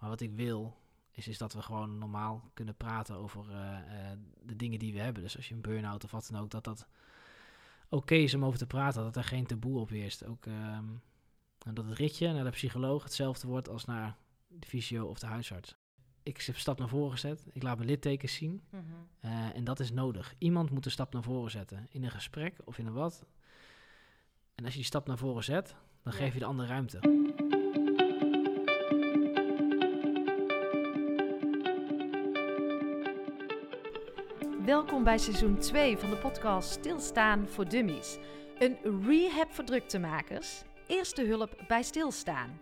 Maar wat ik wil, is, is dat we gewoon normaal kunnen praten over eh, eh, de dingen die we hebben. Dus als je een burn-out of wat dan ook, dat dat oké is om over te praten. Dat er geen taboe op heerst. Ook ehm, dat het ritje naar de psycholoog hetzelfde wordt als naar de fysio of de huisarts. Ik heb stap naar voren gezet. Ik laat mijn littekens zien. Eh, en dat is nodig. Iemand moet een stap naar voren zetten. In een gesprek of in een wat. En als je die stap naar voren zet, dan Ja. geef je de andere ruimte. Welkom bij seizoen 2 van de podcast Stilstaan voor Dummies. Een rehab voor druktemakers. Eerste hulp bij stilstaan.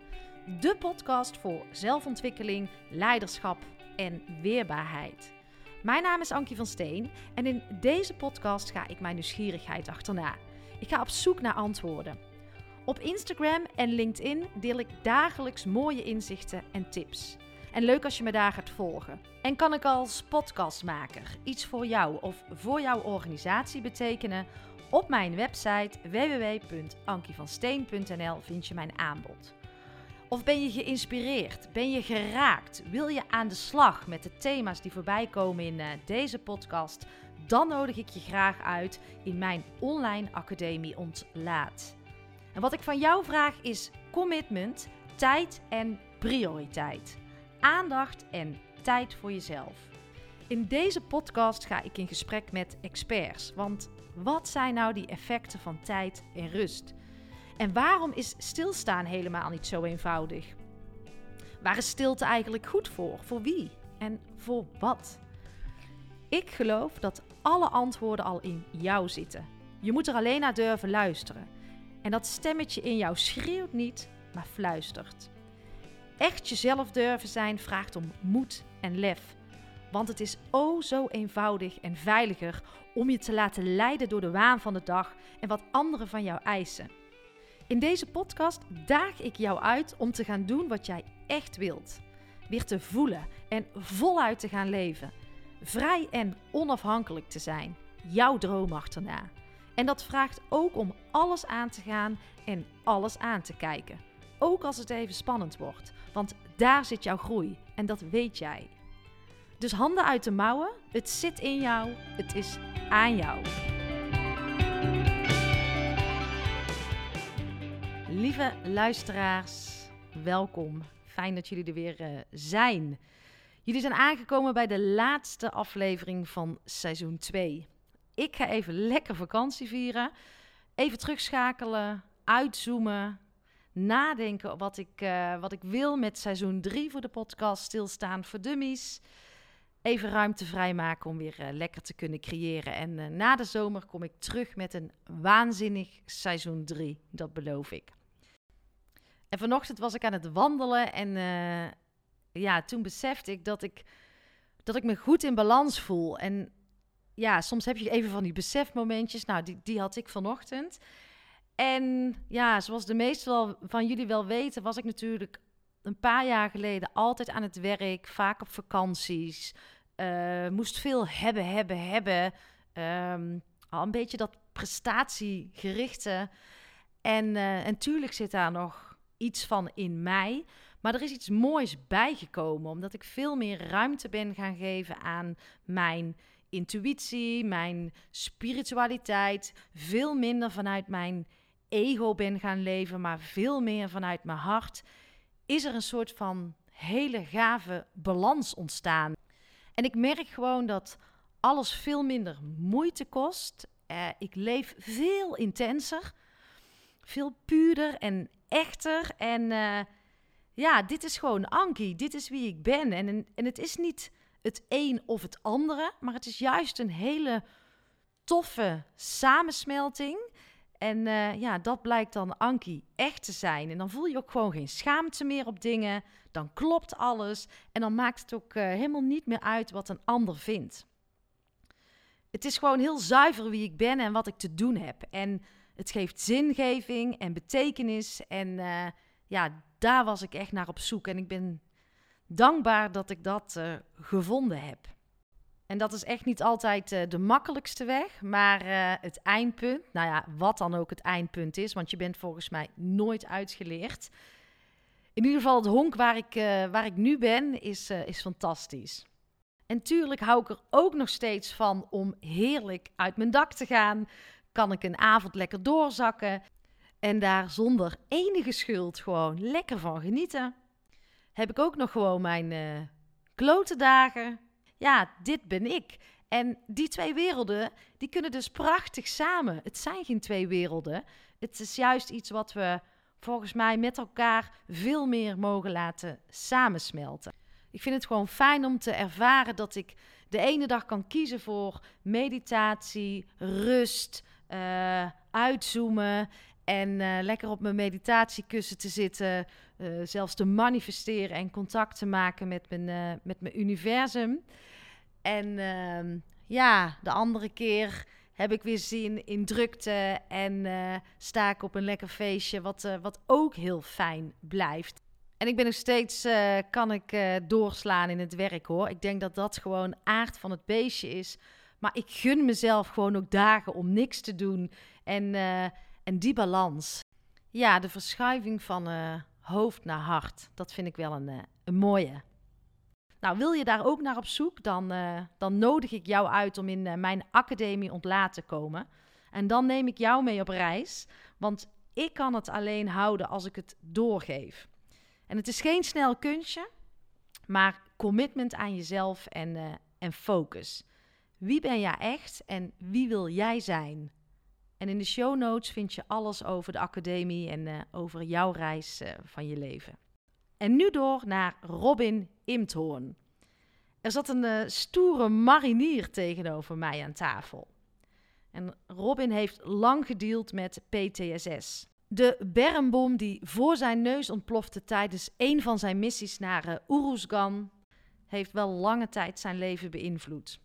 De podcast voor zelfontwikkeling, leiderschap en weerbaarheid. Mijn naam is Ankie van Steen en in deze podcast ga ik mijn nieuwsgierigheid achterna. Ik ga op zoek naar antwoorden. Op Instagram en LinkedIn deel ik dagelijks mooie inzichten en tips. En leuk als je me daar gaat volgen. En kan ik als podcastmaker iets voor jou of voor jouw organisatie betekenen? Op mijn website www.ankievansteen.nl vind je mijn aanbod. Of ben je geïnspireerd? Ben je geraakt? Wil je aan de slag met de thema's die voorbij komen in eh, deze podcast? Dan nodig ik je graag uit in mijn online academie Ontlaat. En wat ik van jou vraag is commitment, tijd en prioriteit. Aandacht en tijd voor jezelf. In deze podcast ga ik in gesprek met experts. Want wat zijn nou die effecten van tijd en rust? En waarom is stilstaan helemaal niet zo eenvoudig? Waar is stilte eigenlijk goed voor? Voor wie? En voor wat? Ik geloof dat alle antwoorden al in jou zitten. Je moet er alleen naar durven luisteren. En dat stemmetje in jou schreeuwt niet, maar fluistert. Echt jezelf durven zijn vraagt om moed en lef. Want het is o zo eenvoudig en veiliger om je te laten leiden door de waan van de dag en wat anderen van jou eisen. In deze podcast daag ik jou uit om te gaan doen wat jij echt wilt. Weer te voelen en voluit te gaan leven. Vrij en onafhankelijk te zijn. Jouw droom achterna. En dat vraagt ook om alles aan te gaan en alles aan te kijken. Ook als het even spannend wordt. Want daar zit jouw groei en dat weet jij. Dus handen uit de mouwen. Het zit in jou. Het is aan jou. Lieve luisteraars, welkom. Fijn dat jullie er weer eh, zijn. Jullie zijn aangekomen bij de laatste aflevering van seizoen 2. Ik ga even lekker vakantie vieren. Even terugschakelen, uitzoomen, nadenken wat ik, eh, wat ik wil met seizoen 3 voor de podcast Stilstaan voor Dummies. Even ruimte vrijmaken om weer eh, lekker te kunnen creëren. En eh, na de zomer kom ik terug met een waanzinnig seizoen 3. Dat beloof ik. En vanochtend was ik aan het wandelen en ja, toen besefte ik dat ik, dat ik me goed in balans voel. En ja, soms heb je even van die besefmomentjes. Nou, die, die had ik vanochtend. En ja, zoals de meesten van jullie wel weten, was ik natuurlijk een paar jaar geleden altijd aan het werk, vaak op vakanties. eh, moest veel hebben, hebben, hebben. Ehm, al een beetje dat prestatiegerichte. En, eh, en tuurlijk zit daar nog iets van in mij. Maar er is iets moois bijgekomen, omdat ik veel meer ruimte ben gaan geven aan mijn intuïtie, mijn spiritualiteit. Veel minder vanuit mijn ego ben gaan leven, maar veel meer vanuit mijn hart. Is er een soort van hele gave balans ontstaan. En ik merk gewoon dat alles veel minder moeite kost. Eh, ik leef veel intenser, veel puurder en echter. En eh, ja, dit is gewoon Ankie. Dit is wie ik ben. En, en het is niet het een of het andere, maar het is juist een hele toffe samensmelting. En eh, ja, dat blijkt dan Ankie echt te zijn. En dan voel je ook gewoon geen schaamte meer op dingen. Dan klopt alles. En dan maakt het ook eh, helemaal niet meer uit wat een ander vindt. Het is gewoon heel zuiver wie ik ben en wat ik te doen heb. En het geeft zingeving en betekenis. En eh, ja, daar was ik echt naar op zoek. En ik ben dankbaar dat ik dat gevonden heb. En dat is echt niet altijd eh, de makkelijkste weg, maar eh, het eindpunt, nou ja, wat dan ook het eindpunt is, want je bent volgens mij nooit uitgeleerd, In ieder geval, het honk waar ik, eh, waar ik nu ben, is, is fantastisch. En tuurlijk hou ik er ook nog steeds van om heerlijk uit mijn dak te gaan. Kan ik een avond lekker doorzakken en daar zonder enige schuld gewoon lekker van genieten. Heb ik ook nog gewoon mijn klote dagen. Ja, dit ben ik. En die twee werelden, die kunnen dus prachtig samen. Het zijn geen twee werelden. Het is juist iets wat we volgens mij met elkaar veel meer mogen laten samensmelten. Ik vind het gewoon fijn om te ervaren dat ik de ene dag kan kiezen voor meditatie, rust, uh, uitzoomen en uh, lekker op mijn meditatiekussen te zitten, uh, zelfs te manifesteren en contact te maken met mijn, met mijn universum. En ehm, ja, de andere keer heb ik weer zin in drukte en uh, sta ik op een lekker feestje, wat, uh, wat ook heel fijn blijft. En ik ben nog steeds, uh, kan ik doorslaan in het werk hoor. Ik denk dat dat gewoon aard van het beestje is. Maar ik gun mezelf gewoon ook dagen om niks te doen. En, en die balans. Ja, de verschuiving van hoofd naar hart. Dat vind ik wel een, een mooie. Nou, wil je daar ook naar op zoek, dan, uh, dan nodig ik jou uit om in uh, mijn academie ontlaat te komen. En dan neem ik jou mee op reis, want ik kan het alleen houden als ik het doorgeef. En het is geen snel kunstje, maar commitment aan jezelf en, uh, en focus. Wie ben jij echt en wie wil jij zijn? En in de show notes vind je alles over de academie en over jouw reis van je leven. En nu door naar Robin Er zat een uh, stoere marinier tegenover mij aan tafel. En Robin heeft lang gedeeld met PTSS. De bermbom die voor zijn neus ontplofte tijdens een van zijn missies naar uh, Uruzgan heeft wel lange tijd zijn leven beïnvloed.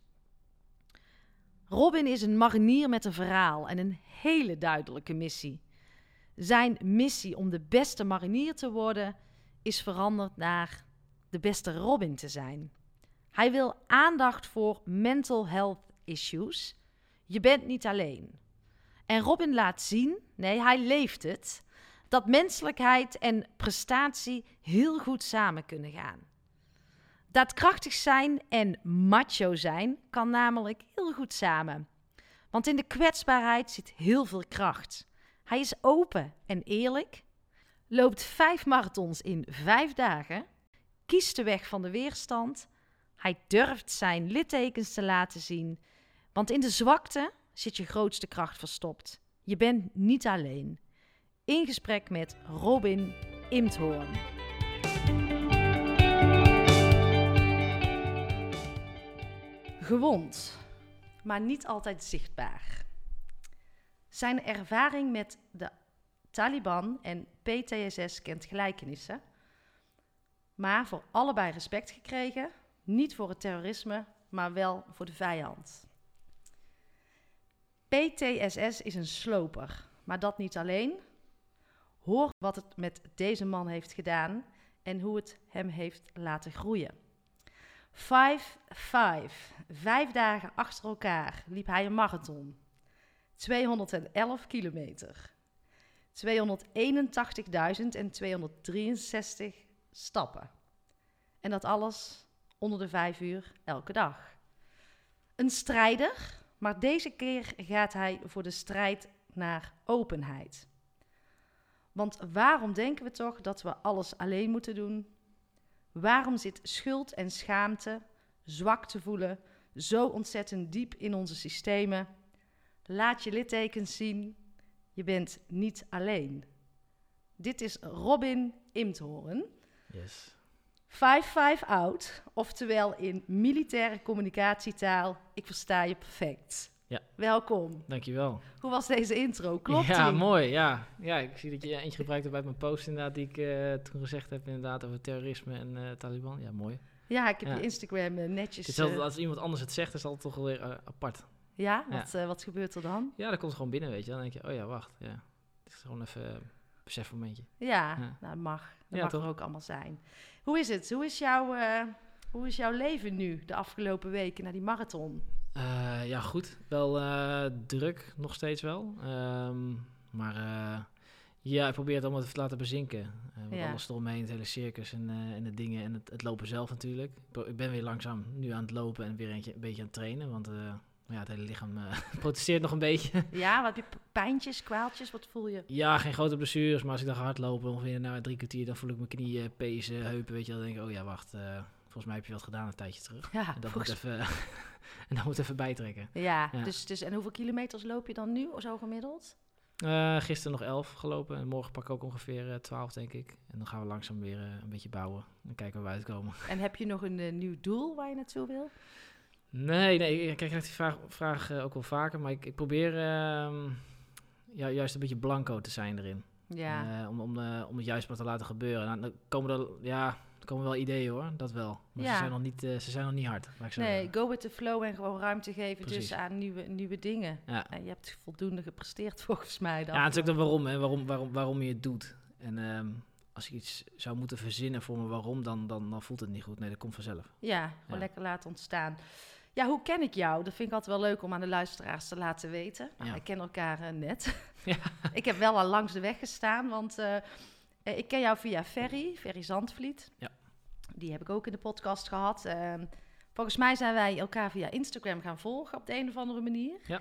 Robin is een marinier met een verhaal en een hele duidelijke missie. Zijn missie om de beste marinier te worden is veranderd naar de beste Robin te zijn. Hij wil aandacht voor mental health issues. Je bent niet alleen. En Robin laat zien, nee, hij leeft het, dat menselijkheid en prestatie heel goed samen kunnen gaan. Daadkrachtig zijn en macho zijn kan namelijk heel goed samen. Want in de kwetsbaarheid zit heel veel kracht. Hij is open en eerlijk, loopt vijf marathons in vijf dagen, kiest de weg van de weerstand. Hij durft zijn littekens te laten zien, want in de zwakte zit je grootste kracht verstopt. Je bent niet alleen. In gesprek met Robin Imthoorn. Gewond, maar niet altijd zichtbaar. Zijn ervaring met de Taliban en PTSS kent gelijkenissen, maar voor allebei respect gekregen, niet voor het terrorisme, maar wel voor de vijand. PTSS is een sloper, maar dat niet alleen. Hoor wat het met deze man heeft gedaan en hoe het hem heeft laten groeien. Five, five. Vijf dagen achter elkaar liep hij een marathon. 211 kilometer. 281.263 stappen. En dat alles onder de vijf uur elke dag. Een strijder, maar deze keer gaat hij voor de strijd naar openheid. Want waarom denken we toch dat we alles alleen moeten doen? Waarom zit schuld en schaamte, zwak te voelen, zo ontzettend diep in onze systemen? Laat je littekens zien, je bent niet alleen. Dit is Robin Imthoorn. Yes. 5-5 out, oftewel in militaire communicatietaal, ik versta je perfect. Ja. Welkom. Dankjewel. Hoe was deze intro? Klopt Ja, die? mooi. Ja. ja, ik zie dat je eentje gebruikt hebt uit mijn post inderdaad, die ik eh, toen gezegd heb inderdaad over terrorisme en eh, Taliban. Ja, mooi. Ja, ik heb Ja. je Instagram eh, netjes... Het is altijd, als iemand anders het zegt, is het altijd toch wel weer apart. ja, wat, wat gebeurt er dan? Ja, dat komt gewoon binnen, weet je. Dan denk je, oh ja, wacht. Ja. Het is gewoon even een besefmomentje. Ja, Ja. nou, dat mag. Dat Ja, mag toch? er ook allemaal zijn. Hoe is het? Hoe is, jouw, eh, hoe is jouw leven nu, de afgelopen weken, na die marathon? Eh, ja, goed. Wel eh, druk, nog steeds wel. Ehm, maar Ja, ik probeer het allemaal te laten bezinken. Want Ja. alles eromheen, het hele circus en, en de dingen en het, het lopen zelf natuurlijk. Ik ben weer langzaam nu aan het lopen en weer een beetje aan het trainen. Want ja, het hele lichaam eh, protesteert nog een beetje. Ja, wat heb je pijntjes, kwaaltjes? Wat voel je? ja, geen grote blessures, maar als ik dan ga hardlopen, ongeveer na drie kwartier, dan voel ik mijn knieën, pezen, heupen, weet je wel. Dan denk ik, oh ja, wacht, eh, volgens mij heb je wat gedaan een tijdje terug. Ja, En dat moet even, en dat moet even bijtrekken. ja, Ja. Dus, dus en hoeveel kilometers loop je dan nu, zo gemiddeld? Eh, gisteren nog 11 gelopen en morgen pak ik ook ongeveer eh 12, denk ik. En dan gaan we langzaam weer een beetje bouwen en kijken waar we uitkomen. En heb je nog een nieuw doel waar je naartoe wil? Nee, nee, ik krijg die vraag, vraag eh, ook wel vaker, maar ik, ik probeer ehm, ja, juist een beetje blanco te zijn erin. Ja, Eh, om, om, eh, om het juist maar te laten gebeuren. Nou, dan komen er, ja, er komen wel ideeën hoor, dat wel. Maar Ja. ze, zijn nog niet, ze zijn nog niet hard. nee, go with the flow en gewoon ruimte geven Precies. dus aan nieuwe, nieuwe dingen. Ja. En je hebt voldoende gepresteerd volgens mij. dan. ja, het is ook dan waarom, hè, waarom, waarom, waarom je het doet. En ehm, als ik iets zou moeten verzinnen voor me waarom, dan, dan, dan voelt het niet goed. Nee, dat komt vanzelf. Ja, gewoon Ja. lekker laten ontstaan. Ja, hoe ken ik jou? Dat vind ik altijd wel leuk om aan de luisteraars te laten weten. Nou, Ja. We kennen elkaar eh, net. Ja. ik heb wel al langs de weg gestaan, want eh, eh, ik ken jou via Ferry, Ferry Zandvliet. Ja. Die heb ik ook in de podcast gehad. Ehm, volgens mij zijn wij elkaar via Instagram gaan volgen op de een of andere manier. Ja.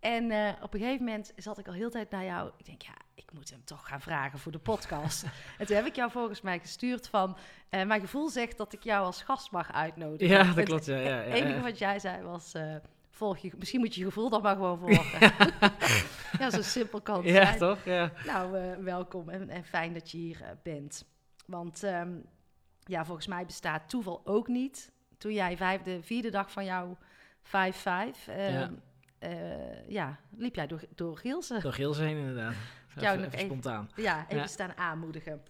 En eh, op een gegeven moment zat ik al heel de tijd naar jou. Ik denk, ja, ik moet hem toch gaan vragen voor de podcast. en toen heb ik jou volgens mij gestuurd van... eh, mijn gevoel zegt dat ik jou als gast mag uitnodigen. Ja, dat Het klopt. Ja, ja, ja, het enige wat jij zei was... eh, volg je, misschien moet je je gevoel dan maar gewoon volgen. ja, zo simpel kan het Ja, zijn. toch? Ja. Nou, welkom en, en fijn dat je hier bent. Want ehm, ja, volgens mij bestaat toeval ook niet. Toen jij vijfde, vierde dag van jouw 5-5, ehm, Ja. eh, ja, liep jij door, door Gielsen. Door Gils heen inderdaad. jou Even, nog even even- spontaan. Ja, even Ja. staan aanmoedigen.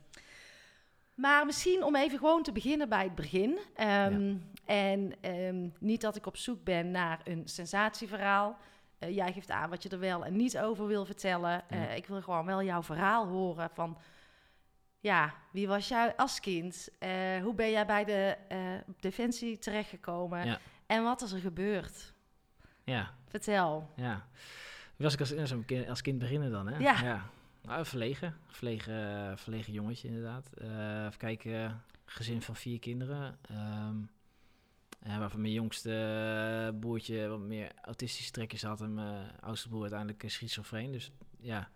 Maar misschien om even gewoon te beginnen bij het begin. Ehm, En ehm, niet dat ik op zoek ben naar een sensatieverhaal. Eh, jij geeft aan wat je er wel en niet over wil vertellen. Eh, Ja. ik wil gewoon wel jouw verhaal horen van... Ja, wie was jij als kind? Hoe ben jij bij de Defensie terechtgekomen? Ja. En wat is er gebeurd? Ja, Vertel. ja. Wie was ik als, als, kind, als kind beginnen dan, hè? Ja. Nou, verlegen. Verlegen, verlegen jongetje, inderdaad. Eh even kijken, gezin van vier kinderen. Ehm, eh, waarvan mijn jongste eh, broertje wat meer autistische trekjes had. En mijn oudste broer uiteindelijk eh, schizofreen. Dus ja,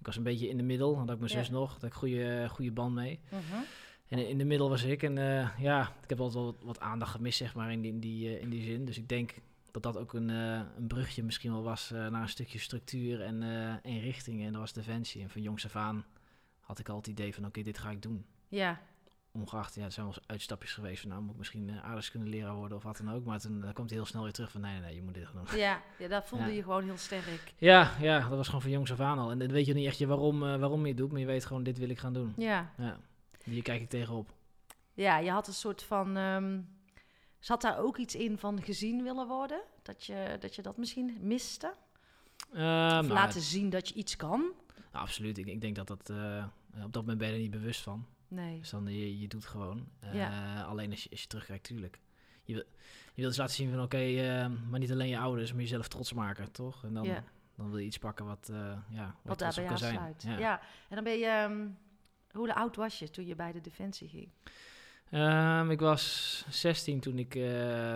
ik was een beetje in de middel. Had ik mijn Ja. zus nog. Had ik goede, goede band mee. Mhm. En in de middel was ik. En eh, ja, ik heb altijd wel wat, wat aandacht gemist, zeg maar, in die, in, die, eh, in die zin. Dus ik denk dat dat ook een, eh, een brugje misschien wel was eh, naar een stukje structuur en, eh, en richting. En dat was Defensie. En van jongs af aan had ik al het idee van, oké, dit ga ik doen. Ja, Ongeacht, ja, er zijn wel eens uitstapjes geweest van, nou, moet ik misschien uh, aardrijkskundeleraar worden of wat dan ook. Maar toen kwam hij heel snel weer terug van, nee, nee, nee, je moet dit gaan doen. ja, ja dat voelde Ja. je gewoon heel sterk. Ja, ja, dat was gewoon van jongs af aan al. En dan weet je niet echt je waarom, waarom je het doet, maar je weet gewoon, dit wil ik gaan doen. Ja. Ja, hier kijk ik tegenop. Ja, je had een soort van. ehm, zat daar ook iets in van gezien willen worden? Dat je dat, je dat misschien miste? Ehm, Of nou, laten zien dat je iets kan? Nou, absoluut. Ik, ik denk dat dat... eh, op dat moment ben je er niet bewust van. Nee. Dus dan, je, je doet gewoon. Eh, Ja. Alleen als je, als je terugkijkt, tuurlijk. Je, wil, je wilt dus laten zien van, oké, eh, maar niet alleen je ouders, maar jezelf trots maken, toch? En dan, Ja. dan wil je iets pakken wat, ja, wat, daar bij jou sluit. Ja. Ja. En dan ben je. ehm, hoe oud was je toen je bij de Defensie ging? Ehm, ik was 16 toen ik eh,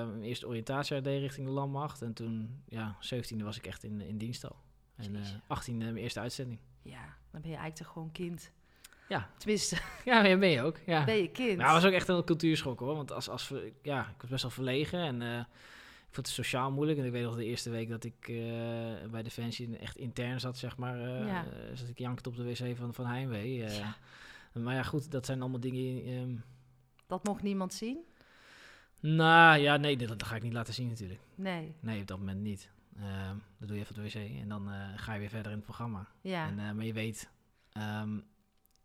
mijn eerste oriëntatie deed richting de landmacht. En toen, ja, 17e was ik echt in, in dienst al. En eh Jeetje. 18 mijn eerste uitzending. Ja, dan ben je eigenlijk toch gewoon kind. Ja. Tenminste, Ja, ben je ook. Ja. ben je kind. Nou, dat was ook echt een cultuurschok hoor. Want als, als we, ja, ik was best wel verlegen en eh, ik vond het sociaal moeilijk. En ik weet nog de eerste week dat ik eh, bij Defensie echt intern zat, zeg maar. eh Ja. eh, zat ik jankend op de wc van, van Heimwee. eh. Ja. Maar ja, goed, dat zijn allemaal dingen. ehm, Dat mocht niemand zien? nou ja, nee, dat, dat ga ik niet laten zien natuurlijk. Nee. Nee, op dat moment niet. Ehm, dat doe je even op de wc en dan eh, ga je weer verder in het programma. Ja. En, eh, maar je weet, ehm,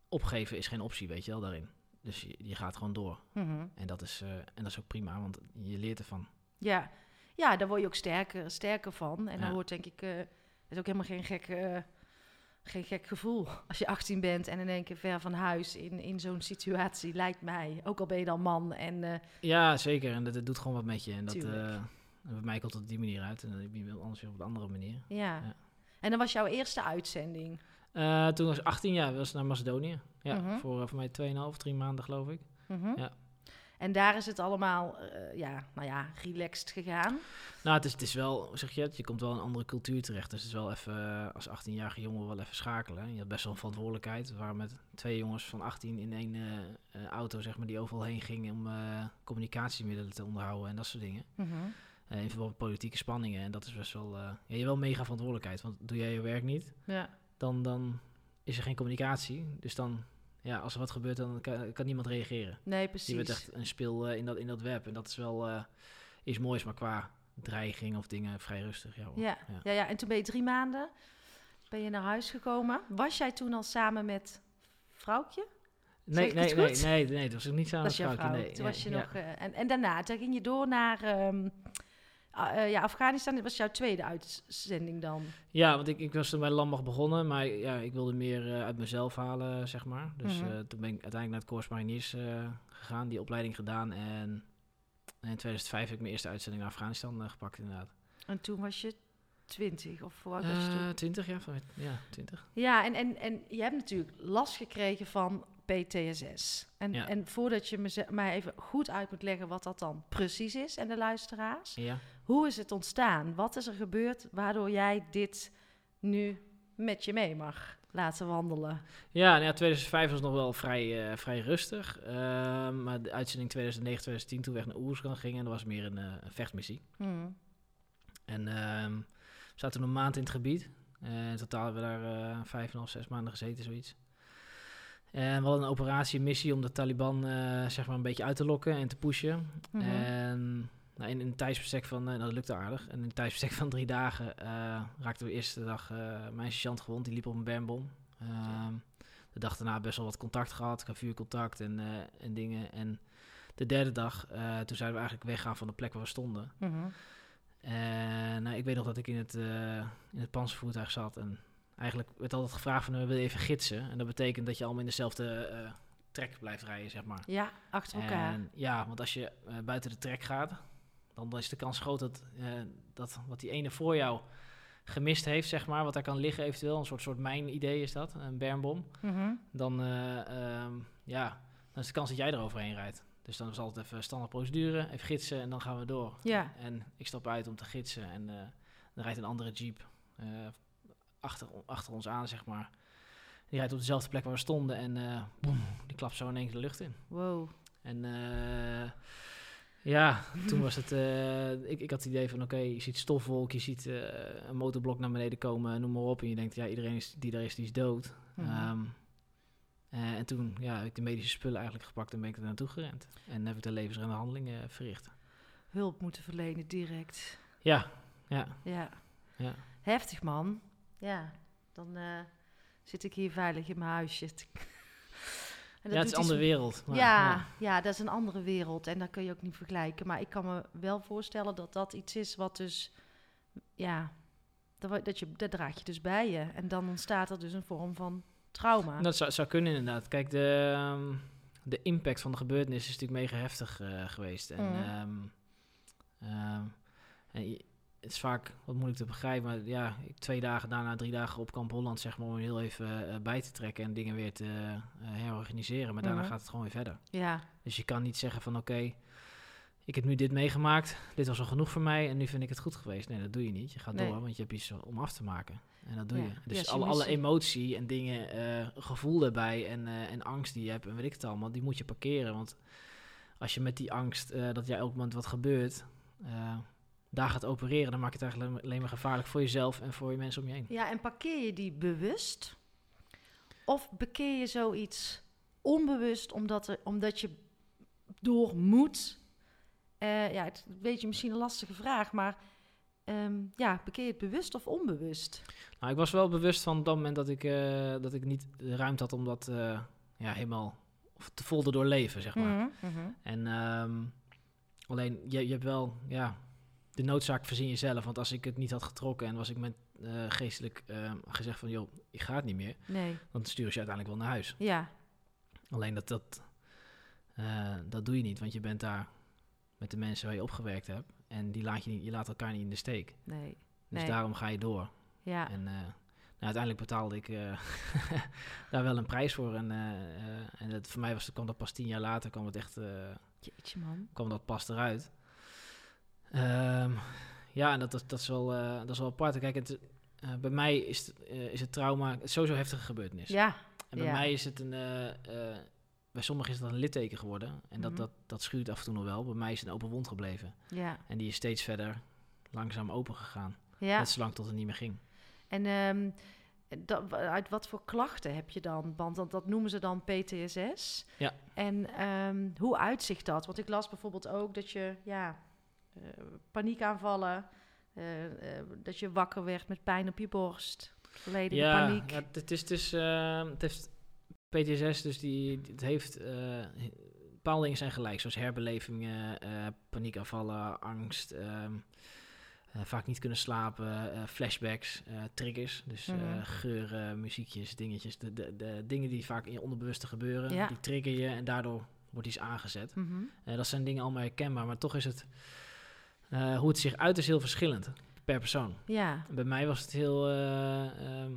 opgeven is geen optie, weet je wel, daarin. Dus je, je gaat gewoon door. Mhm. En dat, is, eh, en dat is ook prima, want je leert ervan. Ja. ja, daar word je ook sterker, sterker van. En dan wordt denk ik, het is ook helemaal geen gek, eh, geen gek gevoel als je 18 bent en in één keer ver van huis in, in zo'n situatie, lijkt mij. Ook al ben je dan man en eh, Ja, zeker. En dat, dat doet gewoon wat met je. En dat, en bij mij komt het op die manier uit. En dan anders weer op een andere manier. ja. Ja. En dan was jouw eerste uitzending. Eh, toen was ik 18 jaar, was naar Macedonië. Ja, Mhm. voor, eh, voor mij 2,5, 3 maanden geloof ik. Mhm. Ja. En daar is het allemaal, eh, ja, nou ja, relaxed gegaan. Nou, het is, het is wel, zeg je het, je komt wel in een andere cultuur terecht. Dus het is wel even, eh, als 18-jarige jongen wel even schakelen. Je had best wel een verantwoordelijkheid. We waren met twee jongens van 18 in één eh, auto, zeg maar, die overal heen gingen om communicatiemiddelen te onderhouden en dat soort dingen. Mhm. Eh, in verband met politieke spanningen. En dat is best wel, ja, je hebt wel mega verantwoordelijkheid. Want doe jij je werk niet, Ja. dan, dan is er geen communicatie. Dus dan, ja, als er wat gebeurt, dan kan, kan niemand reageren. Nee, Je precies. bent echt een speel eh, in, dat, in dat web. En dat is wel eh iets moois, maar qua dreiging of dingen vrij rustig. Ja. Ja. Ja. Ja. Ja, en toen ben je drie maanden ben je naar huis gekomen. Was jij toen al samen met vrouwtje? Nee, nee, nee, nee, nee, dat was ik niet samen met vrouwtje, vrouw. Nee, toen was je nog, eh, en, en daarna, toen ging je door naar eh, ja, Afghanistan. Was jouw tweede uitzending dan. Ja, want ik, ik was toen bij landmacht begonnen, maar ja, ik wilde meer eh, uit mezelf halen, zeg maar. Dus Mhm. eh, toen ben ik uiteindelijk naar het Corps Mariniers gegaan, die opleiding gedaan. En in 2005 heb ik mijn eerste uitzending naar Afghanistan gepakt, inderdaad. En toen was je twintig, of hoe oud was je toen? Eh 20, ja, van, ja, 20. Ja, en, en, en je hebt natuurlijk last gekregen van PTSS. En, Ja. en voordat je me mij even goed uit moet leggen wat dat dan precies is en de luisteraars. Ja. Hoe is het ontstaan? Wat is er gebeurd waardoor jij dit nu met je mee mag laten wandelen? Ja, nou ja, 2005 was nog wel vrij, eh, vrij rustig. Ehm, maar de uitzending 2009, 2010, toen we echt naar Oerskan gingen, en dat was meer een, eh, een vechtmissie. Hmm. En ehm, we zaten een maand in het gebied. Eh, in totaal hebben we daar vijf en half, zes maanden gezeten, zoiets. En we hadden een operatie, een missie om de Taliban eh, zeg maar een beetje uit te lokken en te pushen. Mhm. En nou, in, in een tijdsbestek van, eh, nou, dat lukte aardig. En in een tijdsbestek van drie dagen eh, raakten we de eerste dag mijn sergeant gewond. Die liep op een bermbom. Ehm, de dag daarna best wel wat contact gehad, vuurcontact en, en dingen. En de derde dag, toen zouden we eigenlijk weggaan van de plek waar we stonden. Mhm. En nou, ik weet nog dat ik in het, eh in het panzervoertuig zat. En eigenlijk werd altijd gevraagd van, eh, wil je even gidsen? En dat betekent dat je allemaal in dezelfde eh trek blijft rijden, zeg maar. Ja, achter elkaar. En, ja, want als je eh, buiten de trek gaat, dan, is de kans groot dat, eh, dat wat die ene voor jou gemist heeft, zeg maar, wat daar kan liggen eventueel, een soort, soort mijn idee is dat, een bermbom, Mhm. dan, eh, ehm, ja, dan is de kans dat jij eroverheen rijdt. Dus dan is altijd even standaard procedure, even gidsen en dan gaan we door. Ja. En ik stap uit om te gidsen en eh, dan rijdt een andere jeep eh, achter, achter ons aan, zeg maar. Die rijdt op dezelfde plek waar we stonden en eh, boem, die klapt zo in één keer de lucht in. Wow. En eh, ja, toen was het. eh, ik, ik had het idee van: oké, je ziet stofwolk, je ziet een motorblok naar beneden komen, noem maar op. En je denkt: ja, iedereen is, die daar is, die is dood. Mhm. Ehm, eh, en toen ja, heb ik de medische spullen eigenlijk gepakt en ben ik er naartoe gerend. En heb ik de levensreddende handelingen verricht. Hulp moeten verlenen direct. Ja, ja, Ja. ja. Heftig, man. Ja, dan eh, zit ik hier veilig in mijn huisje. En ja, het is een andere wereld. maar ja, ja, dat is een andere wereld en dat kun je ook niet vergelijken. Maar ik kan me wel voorstellen dat dat iets is wat dus, ja, dat, dat, je, dat draag je dus bij je. En dan ontstaat er dus een vorm van trauma. Dat zou, zou kunnen inderdaad. Kijk, de, ehm, de impact van de gebeurtenis is natuurlijk mega heftig eh, geweest. En, Mhm. ehm, ehm, en het is vaak wat moeilijk te begrijpen, maar ja, twee dagen daarna, drie dagen op Kamp Holland, zeg maar, om heel even eh, bij te trekken en dingen weer te eh, herorganiseren. Maar daarna Mhm. gaat het gewoon weer verder. Ja, Dus je kan niet zeggen van oké, ik heb nu dit meegemaakt, dit was al genoeg voor mij en nu vind ik het goed geweest. Nee, dat doe je niet. Je gaat Nee. door, want je hebt iets om af te maken. En dat doe Ja. je. Dus alle, alle emotie en dingen, eh, gevoel daarbij en, eh, en angst die je hebt en weet ik het allemaal, die moet je parkeren. Want als je met die angst eh, dat jij elk moment wat gebeurt, eh, daar gaat opereren, dan maak je het eigenlijk alleen maar- gevaarlijk voor jezelf en voor je mensen om je heen. ja, en parkeer je die bewust? Of bekeer je zoiets onbewust omdat, er, omdat je door moet? Eh, ja, het weet je misschien een lastige vraag, maar ehm, ja, bekeer je het bewust of onbewust? Nou, ik was wel bewust van dat moment dat ik, eh, dat ik niet de ruimte had om dat eh, ja, helemaal te vol te doorleven, zeg maar. Mhm, mhm. En ehm, alleen, je, je hebt wel, ja, de noodzaak verzin je zelf. Want als ik het niet had getrokken en was ik met eh, geestelijk ehm, gezegd van, joh, ik ga het niet meer, Nee, dan stuur je uiteindelijk wel naar huis. ja, Alleen dat, dat, eh, dat doe je niet, want je bent daar met de mensen waar je opgewerkt hebt. En die laat je, niet, je laat elkaar niet in de steek. nee, Dus Nee. daarom ga je door. ja. En eh, uiteindelijk betaalde ik daar wel een prijs voor. En, en het, voor mij was, kwam dat pas tien jaar later, kwam het echt, Jeetje man. kwam dat pas eruit. Ehm, ja, en dat, dat, dat, is wel, eh, dat is wel apart. Kijk, het, eh, bij mij is het, eh, is het trauma het is sowieso heftige gebeurtenis. Ja, En bij Ja. mij is het een. bij sommigen is dat een litteken geworden. En dat, Mhm. dat, dat schuurt af en toe nog wel. Bij mij is het een open wond gebleven. ja, En die is steeds verder langzaam open gegaan. ja. Net zolang tot het niet meer ging. En ehm, dat, uit wat voor klachten heb je dan? Want dat, dat noemen ze dan PTSS. Ja. En ehm, hoe uitzicht dat? Want ik las bijvoorbeeld ook dat je ja, paniekaanvallen, eh, eh, dat je wakker werd met pijn op je borst, volledige Ja, paniek. ja, het is dus. eh, het heeft PTSS, dus die, het heeft. eh, bepaalde dingen zijn gelijk, zoals herbelevingen, eh, paniekaanvallen, angst. ehm, eh, vaak niet kunnen slapen, eh, flashbacks, eh, triggers. Dus eh, Mhm. geuren, muziekjes, dingetjes. De, de, de dingen die vaak in je onderbewuste gebeuren, Ja. die trigger je en daardoor wordt iets aangezet. Eh, dat zijn dingen allemaal herkenbaar, maar toch is het. Eh, hoe het zich uit is heel verschillend per persoon. Ja, Bij mij was het heel eh, ehm,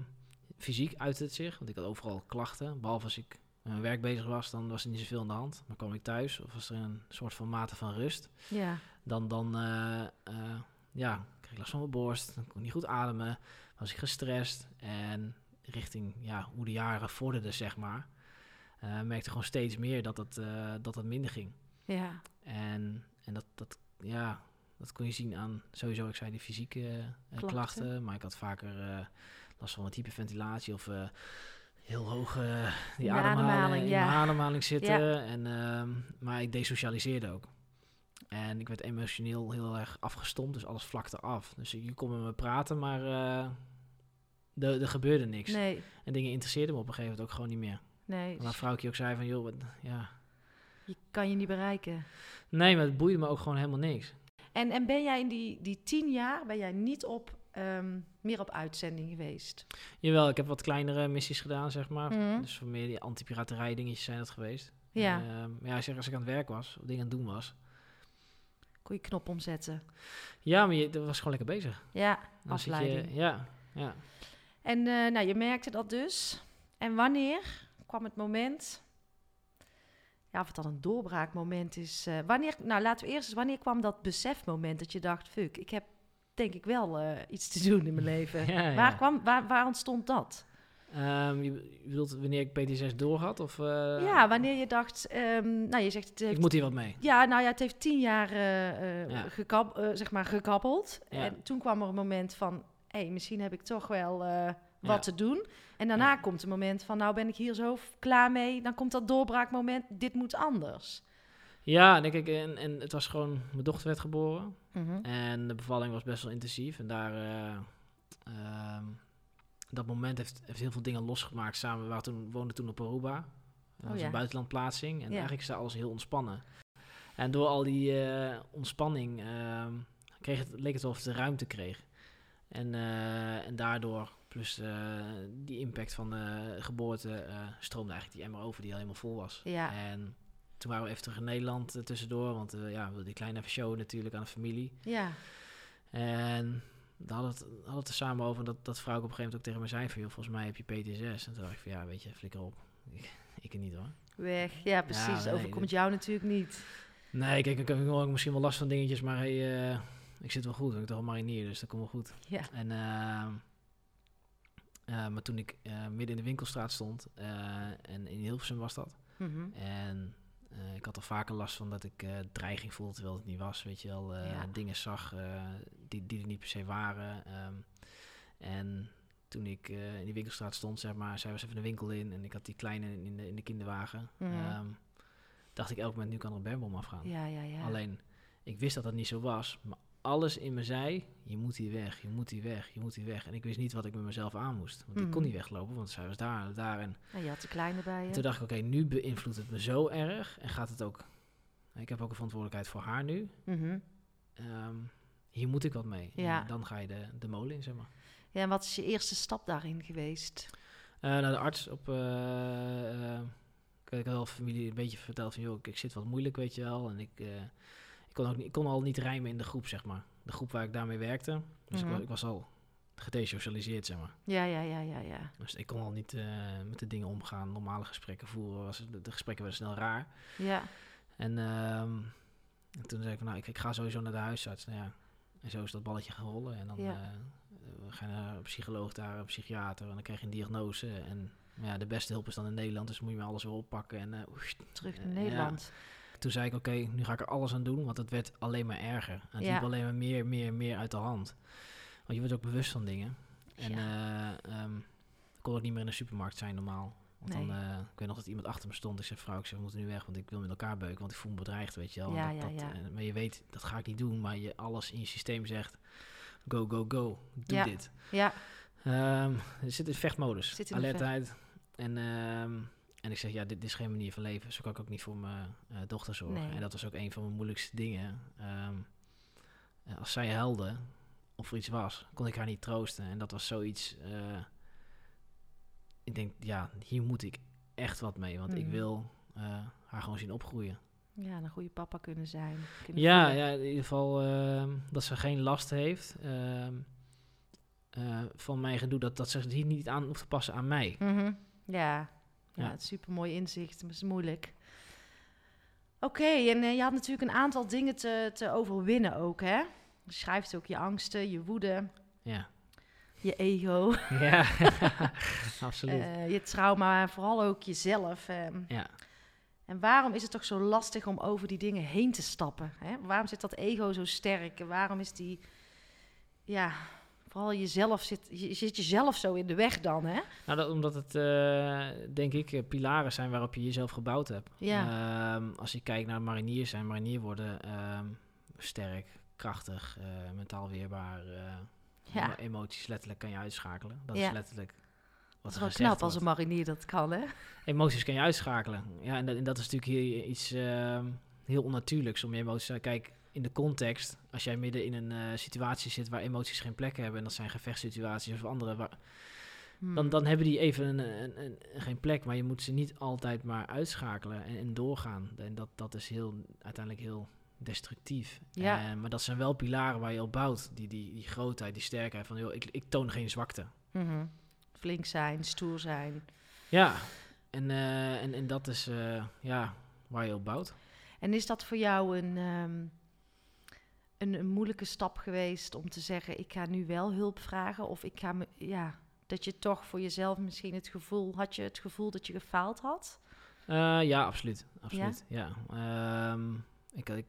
fysiek uit het zich, want ik had overal klachten. Behalve als ik met mijn werk bezig was, dan was er niet zoveel aan de hand. Maar kwam ik thuis of was er een soort van mate van rust, ja, dan, dan eh, ja, kreeg ik last van mijn borst, dan kon ik niet goed ademen, was ik gestrest. En richting ja, hoe de jaren vorderden, zeg maar, merkte gewoon steeds meer dat het, dat het minder ging. ja, En, en dat, dat, ja, dat kon je zien aan sowieso, ik zei die fysieke eh, Klachten. klachten. maar ik had vaker eh, last van wat hyperventilatie of eh, heel hoog eh, die De ademhaling, ademhaling, in ja. mijn ademhaling zitten. Ja. En, ehm, maar ik desocialiseerde ook. En ik werd emotioneel heel erg afgestompt, dus alles vlakte af. Dus je kon met me praten, maar eh, er, er gebeurde niks. nee, En dingen interesseerden me op een gegeven moment ook gewoon niet meer. nee. Waar vrouwtje ook zei van, joh, wat, ja... Je kan je niet bereiken. Nee, maar het boeide me ook gewoon helemaal niks. En, en ben jij in die, die tien jaar, ben jij niet op, ehm, meer op uitzending geweest? Jawel, ik heb wat kleinere missies gedaan, zeg maar. Mhm. Dus voor meer die antipiraterij dingetjes zijn dat geweest. Ja. Ehm, maar ja, zeg, als ik aan het werk was, of dingen aan het doen was. Kon je knop omzetten? Ja, maar je dat was gewoon lekker bezig. Ja, Dan afleiding. Je, ja, ja. En eh, nou, je merkte dat dus. En wanneer kwam het moment... Ja, of het dan een doorbraakmoment is. eh, wanneer, nou, laten we eerst eens... Wanneer kwam dat besefmoment dat je dacht... Fuck, ik heb denk ik wel eh, iets te doen in mijn leven. Ja, ja. Waar, kwam, waar, waar ontstond dat? Ehm, je, bedoelt wanneer ik PT6 doorhad? Of, eh, ja, wanneer je dacht... ehm, nou, je zegt... Het heeft, Ik moet hier wat mee. Ja, nou ja, het heeft tien jaar Ja. gekab, eh, zeg maar gekabbeld. Ja. En toen kwam er een moment van... hé, hey, misschien heb ik toch wel wat Ja. te doen. En daarna Ja. komt een moment van... nou ben ik hier zo klaar mee. Dan komt dat doorbraakmoment. Dit moet anders. Ja, en, ik, en, en het was gewoon... Mijn dochter werd geboren. Mhm. En de bevalling was best wel intensief. En daar... eh, ehm, dat moment heeft, heeft heel veel dingen losgemaakt samen. We waren toen, woonden toen op Aruba. Dat was ja. een buitenlandplaatsing. En Ja. eigenlijk is daar alles heel ontspannen. En door al die eh, ontspanning ehm, kreeg het, leek het wel of het de ruimte kreeg. En, eh, en daardoor, plus eh, die impact van de geboorte, eh, stroomde eigenlijk die emmer over die al helemaal vol was. Ja. En toen waren we even terug in Nederland eh, tussendoor. Want ja, we wilden die kleine even showen natuurlijk aan de familie. Ja, En daar hadden we het, hadden er samen over. Dat, dat vrouw op een gegeven moment ook tegen me zei van... Joh, volgens mij heb je PTSS. En toen dacht ik van ja, weet je, flikker op. Ik, ik niet hoor. weg. Ja, precies. Overkomt jou natuurlijk niet. Nee, kijk, ik heb misschien wel last van dingetjes. Maar hey, ik zit wel goed. Ik ben toch een marinier, dus dat komt wel goed. Ja. En, ehm, eh, maar toen ik eh, midden in de winkelstraat stond... eh, en in Hilversum was dat... Mhm. En ik had er vaker last van dat ik dreiging voelde terwijl het niet was. Weet je wel, Ja. dingen zag die, die er niet per se waren. Ehm, en toen ik in die winkelstraat stond, zeg maar, zij was even de winkel in en ik had die kleine in de, in de kinderwagen. Mhm. ehm, dacht ik elk moment, nu kan er een bermbom afgaan. Ja, ja, ja. Alleen, ik wist dat dat niet zo was. Maar alles in me zei, je moet hier weg, je moet hier weg, je moet hier weg. En ik wist niet wat ik met mezelf aan moest. Want ik kon Mhm. niet weglopen, want zij was daar daar. En En je had de kleine bij je. toen dacht ik, oké, nu beïnvloedt het me zo erg. En gaat het ook... Ik heb ook een verantwoordelijkheid voor haar nu. Mhm. Ehm, hier moet ik wat mee. Ja. En dan ga je de, de molen in, zeg maar. Ja, en wat is je eerste stap daarin geweest? Eh, naar de arts op... eh, ik had wel familie een beetje verteld van... joh, ik, ik zit wat moeilijk, weet je wel. En ik, ik, kon ook niet, ik kon al niet rijmen in de groep, zeg maar. De groep waar ik daarmee werkte. Dus ik, Mhm. ik was al gedesocialiseerd, zeg maar. Ja, ja, ja, ja, ja. Dus ik kon al niet eh, met de dingen omgaan, normale gesprekken voeren. Was, de, de gesprekken werden snel raar. Ja, En, ehm, en toen zei ik van, nou, ik, ik ga sowieso naar de huisarts. Nou ja, en zo is dat balletje gaan rollen. En dan Ja. eh, we gaan naar een psycholoog daar, een psychiater. En dan krijg je een diagnose. En ja, de beste hulp is dan in Nederland. Dus moet je maar alles weer oppakken. En eh, terug Eh, naar. Nederland. Toen zei ik, oké, nu ga ik er alles aan doen. Want het werd alleen maar erger. En het Ja. liep alleen maar meer, meer, meer uit de hand. Want je wordt ook bewust van dingen. En Ja. eh, ehm, ik kon ook niet meer in de supermarkt zijn normaal. Want Nee. dan, eh, ik weet nog dat iemand achter me stond. Ik zei, vrouw, ik zeg, we moeten nu weg, want ik wil met elkaar beuken. Want ik voel me bedreigd, weet je wel. Ja, dat, eh, maar je weet, dat ga ik niet doen. Maar je, alles in je systeem zegt, go, go, go. Doe dit. Ja, Ehm er zit in vechtmodus. Zit in Alertheid. En, ehm, en ik zeg, ja, dit, dit is geen manier van leven. Zo kan ik ook niet voor mijn eh, dochter zorgen. Nee. En dat was ook een van mijn moeilijkste dingen. Ehm, eh, als zij huilde, of er iets was, kon ik haar niet troosten. En dat was zoiets... eh, ik denk, ja, hier moet ik echt wat mee. Want ik Mhm. wil haar gewoon zien opgroeien. ja, een goede papa kunnen zijn. Kunnen Ja, voelen. ja, in ieder geval ehm, dat ze geen last heeft ehm, eh, van mijn gedoe. Dat, dat ze hier niet aan hoeft te passen aan mij. Ja, ja, Ja. het is super mooi inzicht, maar het is moeilijk. Oké, en eh, je had natuurlijk een aantal dingen te, te overwinnen ook, hè? Je schrijft ook je angsten, je woede, Ja, je ego, ja absoluut. eh, je trauma, en vooral ook jezelf. ehm. ja. En waarom is het toch zo lastig om over die dingen heen te stappen? Hè? Waarom zit dat ego zo sterk? En waarom is die, ja, vooral jezelf zit, je zit jezelf zo in de weg dan, hè? Nou, dat, omdat het, eh, denk ik, eh, pilaren zijn waarop je jezelf gebouwd hebt. Ja. Ehm, als je kijkt naar mariniers zijn, marinier worden ehm, sterk, krachtig, eh, mentaal weerbaar. Ja. emo- Emoties letterlijk kan je uitschakelen. Dat Ja. is letterlijk wat Dat is wel gezegd knap als een marinier dat kan, hè? Emoties kan je uitschakelen. Ja, en dat, en dat is natuurlijk heel, iets ehm, heel onnatuurlijks om je emoties... Kijk, in de context, als jij midden in een eh, situatie zit waar emoties geen plek hebben... en dat zijn gevechtssituaties of andere... Waar, Hmm. dan, dan hebben die even een, een, een- geen plek, maar je moet ze niet altijd maar uitschakelen en, en doorgaan. En dat, dat is heel, uiteindelijk heel destructief. Ja. Eh, maar dat zijn wel pilaren waar je op bouwt. Die, die, die grootheid, die sterkheid van, joh, ik, ik toon geen zwakte. Mhm. Flink zijn, stoer zijn. Ja, en, eh, en, en dat is ja, waar je op bouwt. En is dat voor jou een, ehm, een, een moeilijke stap geweest om te zeggen: ik ga nu wel hulp vragen? Of ik ga me, ja, dat je toch voor jezelf misschien het gevoel, had je het gevoel dat je gefaald had? Eh, ja, absoluut. absoluut ja? Ehm, ik, ik,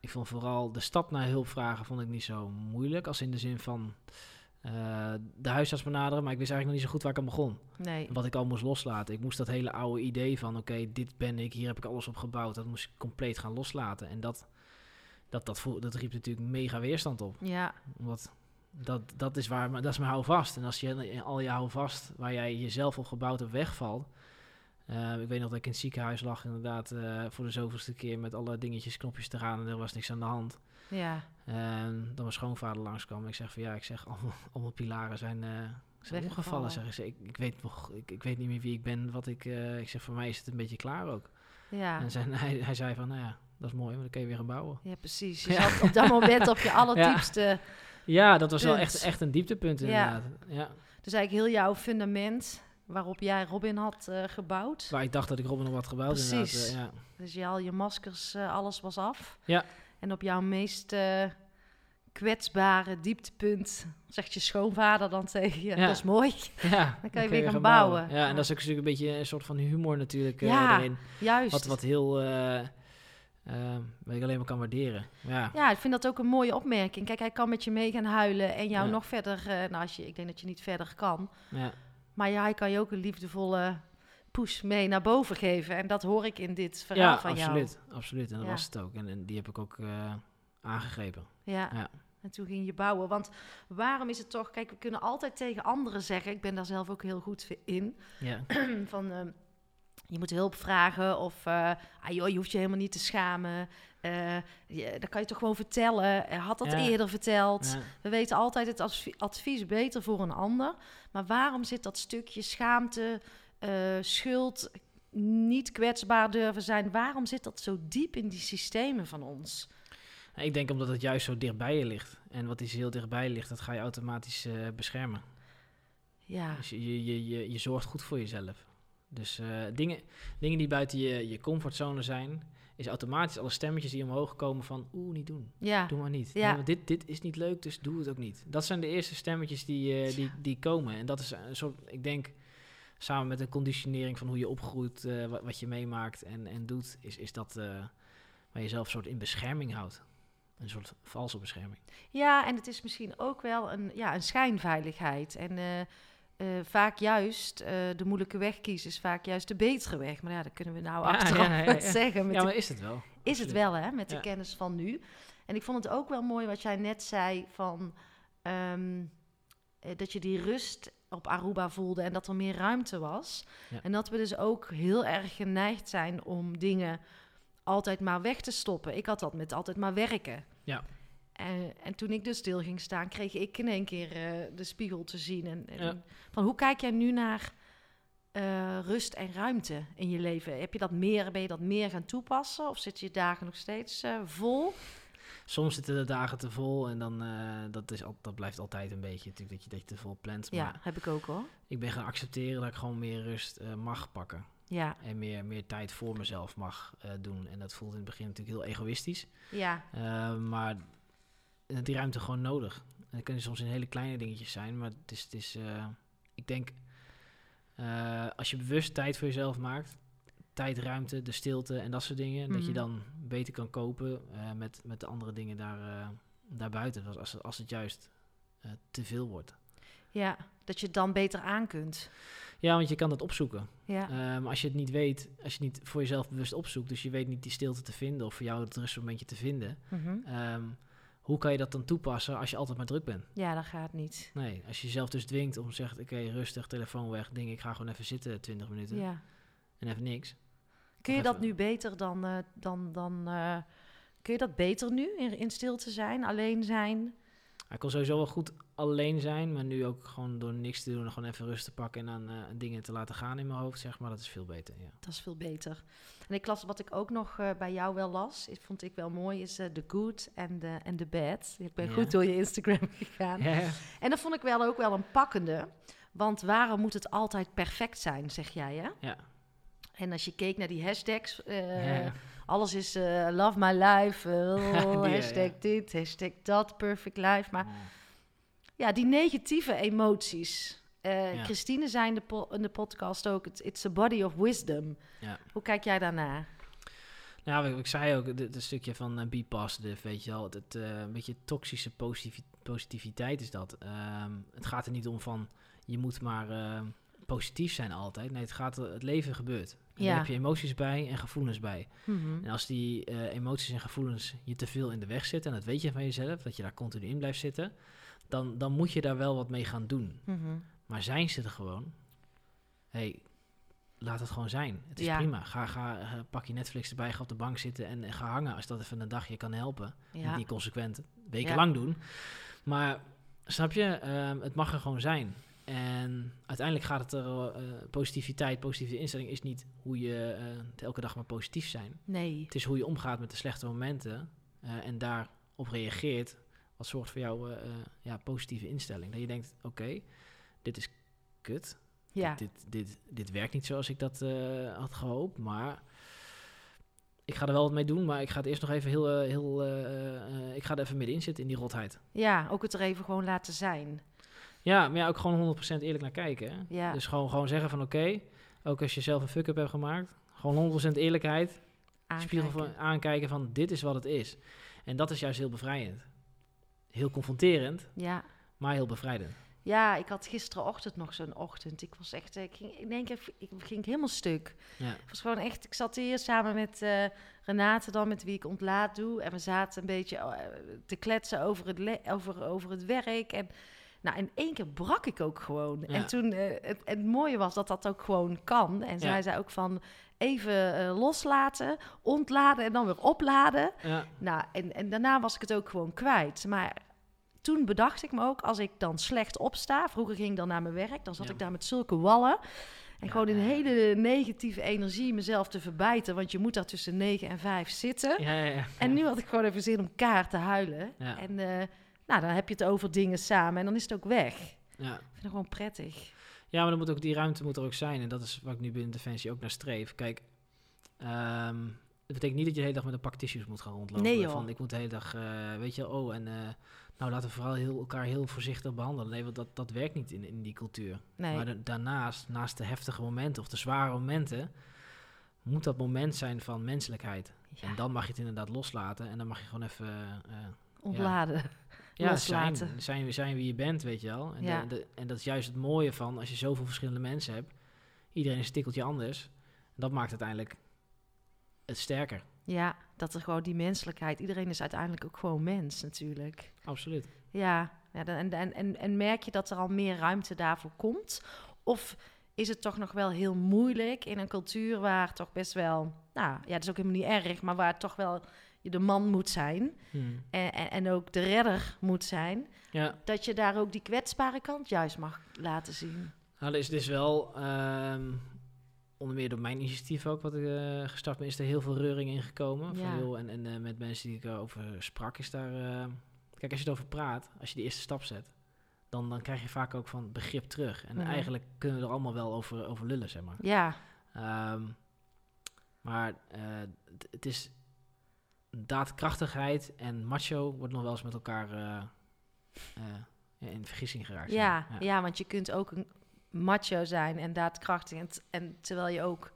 ik vond vooral de stap naar hulp vragen vond ik niet zo moeilijk. Als in de zin van eh, de huisarts benaderen, maar ik wist eigenlijk nog niet zo goed waar ik aan begon. Nee. Wat ik al moest loslaten. Ik moest dat hele oude idee van, oké, dit ben ik, hier heb ik alles op gebouwd. Dat moest ik compleet gaan loslaten. En dat, dat, dat, voel- dat riep natuurlijk mega weerstand op. Ja, Omdat dat, dat is waar, maar dat is mijn houvast. En als je al je houvast, waar jij jezelf op gebouwd hebt, wegvalt. eh, ik weet nog dat ik in het ziekenhuis lag, inderdaad, eh, voor de zoveelste keer met alle dingetjes, knopjes te gaan en er was niks aan de hand. ja. En dan mijn schoonvader langskwam. Ik zeg van ja, ik zeg, allemaal, pilaren zijn, eh zijn omgevallen. Zeg. Ik, ik, ik weet nog, ik, ik weet niet meer wie ik ben, wat ik, ik zeg, voor mij is het een beetje klaar ook. Ja. En zijn, hij, hij zei van, nou ja, dat is mooi, want dan kun je weer gaan bouwen. ja, precies. Je Ja. zat op dat moment op je allerdiepste. Ja, dat was wel echt, echt een dieptepunt inderdaad. Ja. Dus eigenlijk heel jouw fundament waarop jij Robin had eh, gebouwd. Waar ik dacht dat ik Robin nog wat gebouwd Precies. eh, ja. Dus je al je maskers, eh, alles was af. Ja. En op jouw meest kwetsbare dieptepunt zegt je schoonvader dan tegen je. Ja. Dat is mooi. Ja, Dan kan je weer gaan bouwen. Ja, Ja. en dat is ook natuurlijk een beetje een soort van humor natuurlijk Ja, erin. Juist. Wat, wat heel, eh, eh, wat ik alleen maar kan waarderen. Ja, Ja, ik vind dat ook een mooie opmerking. Kijk, hij kan met je mee gaan huilen en jou Ja. nog verder... eh, nou, als je, ik denk dat je niet verder kan. ja, Maar ja, hij kan je ook een liefdevolle push mee naar boven geven. En dat hoor ik in dit verhaal ja van absoluut, absoluut. En dat was het ook. En, en die heb ik ook eh, aangegrepen. jou. Ja. Ja. En toen ging je bouwen. Want waarom is het toch... Kijk, we kunnen altijd tegen anderen zeggen... Ik ben daar zelf ook heel goed in. Ja, van... ehm, je moet hulp vragen of eh, ah joh, je hoeft je helemaal niet te schamen. Eh je, dat kan je toch gewoon vertellen. Had dat Ja. eerder verteld. ja, We weten altijd het advi- advies beter voor een ander. Maar waarom zit dat stukje schaamte, eh, schuld, niet kwetsbaar durven zijn? Waarom zit dat zo diep in die systemen van ons? Nou, Ik denk omdat het juist zo dichtbij je ligt. En wat is heel dichtbij ligt, dat ga je automatisch beschermen. Ja, Dus je, je, je, je, je zorgt goed voor jezelf. Dus eh, dingen, dingen die buiten je, je comfortzone zijn, is automatisch alle stemmetjes die omhoog komen van oeh, niet doen. ja, Doe maar niet. Ja. Dit, dit is niet leuk, dus doe het ook niet. Dat zijn de eerste stemmetjes die, eh, die, die komen. En dat is een soort, ik denk, samen met een conditionering van hoe je opgroeit, eh, wat, wat je meemaakt en, en doet, is, is dat waar je zelf soort in bescherming houdt. Een soort valse bescherming. ja, en het is misschien ook wel een, ja, een schijnveiligheid. En eh, vaak juist, eh, de moeilijke weg kiezen is vaak juist de betere weg. Maar ja, dat kunnen we nou Ja, achteraf ja, ja, ja. zeggen. Met Ja, maar is het wel? Is het wel, hè, met de kennis van nu. En ik vond het ook wel mooi wat jij net zei van ehm, eh, dat je die rust op Aruba voelde en dat er meer ruimte was. En dat we dus ook heel erg geneigd zijn om dingen altijd maar weg te stoppen. Ik had dat met altijd maar werken. Ja. En, en toen ik dus stil ging staan, kreeg ik in één keer eh, de spiegel te zien. En, en Ja. van hoe kijk jij nu naar eh, rust en ruimte in je leven? Heb je dat meer, ben je dat meer gaan toepassen? Of zit je dagen nog steeds eh, vol? Soms zitten de dagen te vol en dan, dat, is al, dat blijft altijd een beetje natuurlijk dat je, dat je te vol plant. Ja, Maar heb ik ook hoor. ik ben gaan accepteren dat ik gewoon meer rust mag pakken. Ja, En meer, meer tijd voor mezelf mag doen. En dat voelt in het begin natuurlijk heel egoïstisch. ja, maar die ruimte gewoon nodig. En dat kunnen soms in hele kleine dingetjes zijn. Maar het is, het is eh, ik denk, eh, als je bewust tijd voor jezelf maakt, tijd, ruimte, de stilte en dat soort dingen, dat je Mhm. dan beter kan kopen eh, met, met de andere dingen daar, eh, daarbuiten. Als, als, als het juist eh, te veel wordt. ja, dat je het dan beter aan kunt. Ja, want je kan dat opzoeken. Ja, Ehm, als je het niet weet, als je het niet voor jezelf bewust opzoekt, dus je weet niet die stilte te vinden of voor jou het rustmomentje te vinden, ehm, hoe kan je dat dan toepassen als je altijd maar druk bent? ja dat gaat niet. Nee, als je jezelf dus dwingt om zegt, oké, rustig, telefoon weg, ding, ik ga gewoon even zitten 20 minuten Ja. en even niks. Kun je dat nu beter dan, eh, dan, dan eh, kun je dat beter nu in, in stilte zijn, alleen zijn? Hij kon sowieso wel goed alleen zijn, maar nu ook gewoon door niks te doen, gewoon even rust te pakken en dan eh, dingen te laten gaan in mijn hoofd, zeg maar, dat is veel beter, ja. Dat is veel beter. En ik las wat ik ook nog eh, bij jou wel las, ik vond ik wel mooi, is de good en de and the bad. Ik ben Ja. goed door je Instagram gegaan. Ja. En dat vond ik wel ook wel een pakkende. Want waarom moet het altijd perfect zijn, zeg jij, hè? Ja. En als je keek naar die hashtags, eh, ja. Alles is eh, love my life, eh, Die, ja, hashtag ja. dit, hashtag dat, perfect life. Maar Ja. ja, die negatieve emoties. Eh. Christine zei in de, po- in de podcast ook, it's, a body of wisdom. Ja. Hoe kijk jij daarnaar? Nou, wat ik zei ook, het stukje van eh, be positive, weet je wel. Het, het, een beetje toxische positivi- positiviteit is dat. Ehm, het gaat er niet om van, je moet maar positief zijn altijd. Nee, het gaat, het leven gebeurt. En Ja. Daar heb je emoties bij en gevoelens bij. Mhm. En als die eh, emoties en gevoelens je te veel in de weg zitten, en dat weet je van jezelf, dat je daar continu in blijft zitten, dan, dan moet je daar wel wat mee gaan doen. Mhm. Maar zijn ze er gewoon? hey, laat het gewoon zijn. Het is Ja. prima. Ga, ga, eh, pak je Netflix erbij, ga op de bank zitten en, en ga hangen als dat even een dagje kan helpen. Ja. niet consequent wekenlang doen. Maar snap je, Ehm, het mag er gewoon zijn. En uiteindelijk gaat het er, eh, positiviteit, positieve instelling is niet hoe je eh, elke dag maar positief zijn. Nee. Het is hoe je omgaat met de slechte momenten eh, en daarop reageert. Wat zorgt voor jouw eh, eh, ja, positieve instelling. Dat je denkt, oké, dit is kut. Ja. Dit, dit, dit, dit werkt niet zoals ik dat eh, had gehoopt, maar ik ga er wel wat mee doen. Maar ik ga het eerst nog even heel, eh, heel eh, eh, ik ga er even middenin zitten in die rotheid. ja, ook het er even gewoon laten zijn. Ja, maar ja, ook gewoon 100% eerlijk naar kijken. hè. Ja. Dus gewoon, gewoon zeggen van oké, ook als je zelf een fuck-up hebt gemaakt, gewoon 100% eerlijkheid, spiegel Aankijken. van, aankijken van dit is wat het is. En dat is juist heel bevrijdend. Heel confronterend, Ja. maar heel bevrijdend. Ja, ik had gisterenochtend nog zo'n ochtend. Ik was echt, eh, ik ging, ik denk, ik ging helemaal stuk. Ja, Het was gewoon echt, ik zat hier samen met eh, Renate dan, met wie ik ontlaat doe. En we zaten een beetje eh, te kletsen over het, over, over het werk. En nou, in één keer brak ik ook gewoon. Ja. En toen, eh, het, het mooie was dat dat ook gewoon kan. En zij Ja. zei ook van, even eh, loslaten, ontladen en dan weer opladen. ja, Nou, en, en daarna was ik het ook gewoon kwijt. Maar toen bedacht ik me ook, als ik dan slecht opsta... Vroeger ging ik dan naar mijn werk, dan zat ik daar met zulke wallen. En gewoon in hele negatieve energie mezelf te verbijten. Want je moet daar tussen 9 en 5 zitten. Ja, ja, ja. En nu had ik gewoon even zin om kaart te huilen. Ja. En eh, nou, dan heb je het over dingen samen en dan is het ook weg. Ik Ja. vind het gewoon prettig. Ja, maar dan moet ook, die ruimte moet er ook zijn. En dat is wat ik nu binnen Defensie ook naar streef. Kijk, ehm, het betekent niet dat je de hele dag met een pak tissues moet gaan rondlopen. Nee, joh. Van, ik moet de hele dag, eh, weet je, oh, en eh, nou laten we vooral heel, elkaar heel voorzichtig behandelen. Nee, want dat, dat werkt niet in, in die cultuur. Nee. Maar da- daarnaast, naast de heftige momenten of de zware momenten, moet dat moment zijn van menselijkheid. Ja, En dan mag je het inderdaad loslaten. En dan mag je gewoon even... eh, ontladen. ja, zijn, Loslaten. zijn, zijn wie je bent, weet je wel. En, Ja. de- de- en dat is juist het mooie van als je zoveel verschillende mensen hebt. Iedereen is een tikkeltje anders. Dat maakt uiteindelijk het sterker. Ja, dat er gewoon die menselijkheid. Iedereen is uiteindelijk ook gewoon mens natuurlijk. Absoluut. Ja, ja en, en, en, en merk je dat er al meer ruimte daarvoor komt? Of is het toch nog wel heel moeilijk in een cultuur waar toch best wel, nou ja, dat is ook helemaal niet erg, maar waar toch wel je de man moet zijn Hmm. en, en, en ook de redder moet zijn, Ja, dat je daar ook die kwetsbare kant juist mag laten zien. nou, is dus wel, ehm, onder meer door mijn initiatief ook, wat ik eh, gestart ben, is er heel veel reuring in gekomen. Ja. Van, joh, en en eh, met mensen die ik erover sprak, is daar... eh, kijk, als je erover praat, als je die eerste stap zet, dan, dan krijg je vaak ook van begrip terug. En eigenlijk kunnen we er allemaal wel over, over lullen, zeg maar. Ja, Ehm, maar eh, het is daadkrachtigheid en macho wordt nog wel eens met elkaar eh, eh, in vergissing geraakt. ja, ja. want je kunt ook een macho zijn en daadkrachtig. En, en terwijl je ook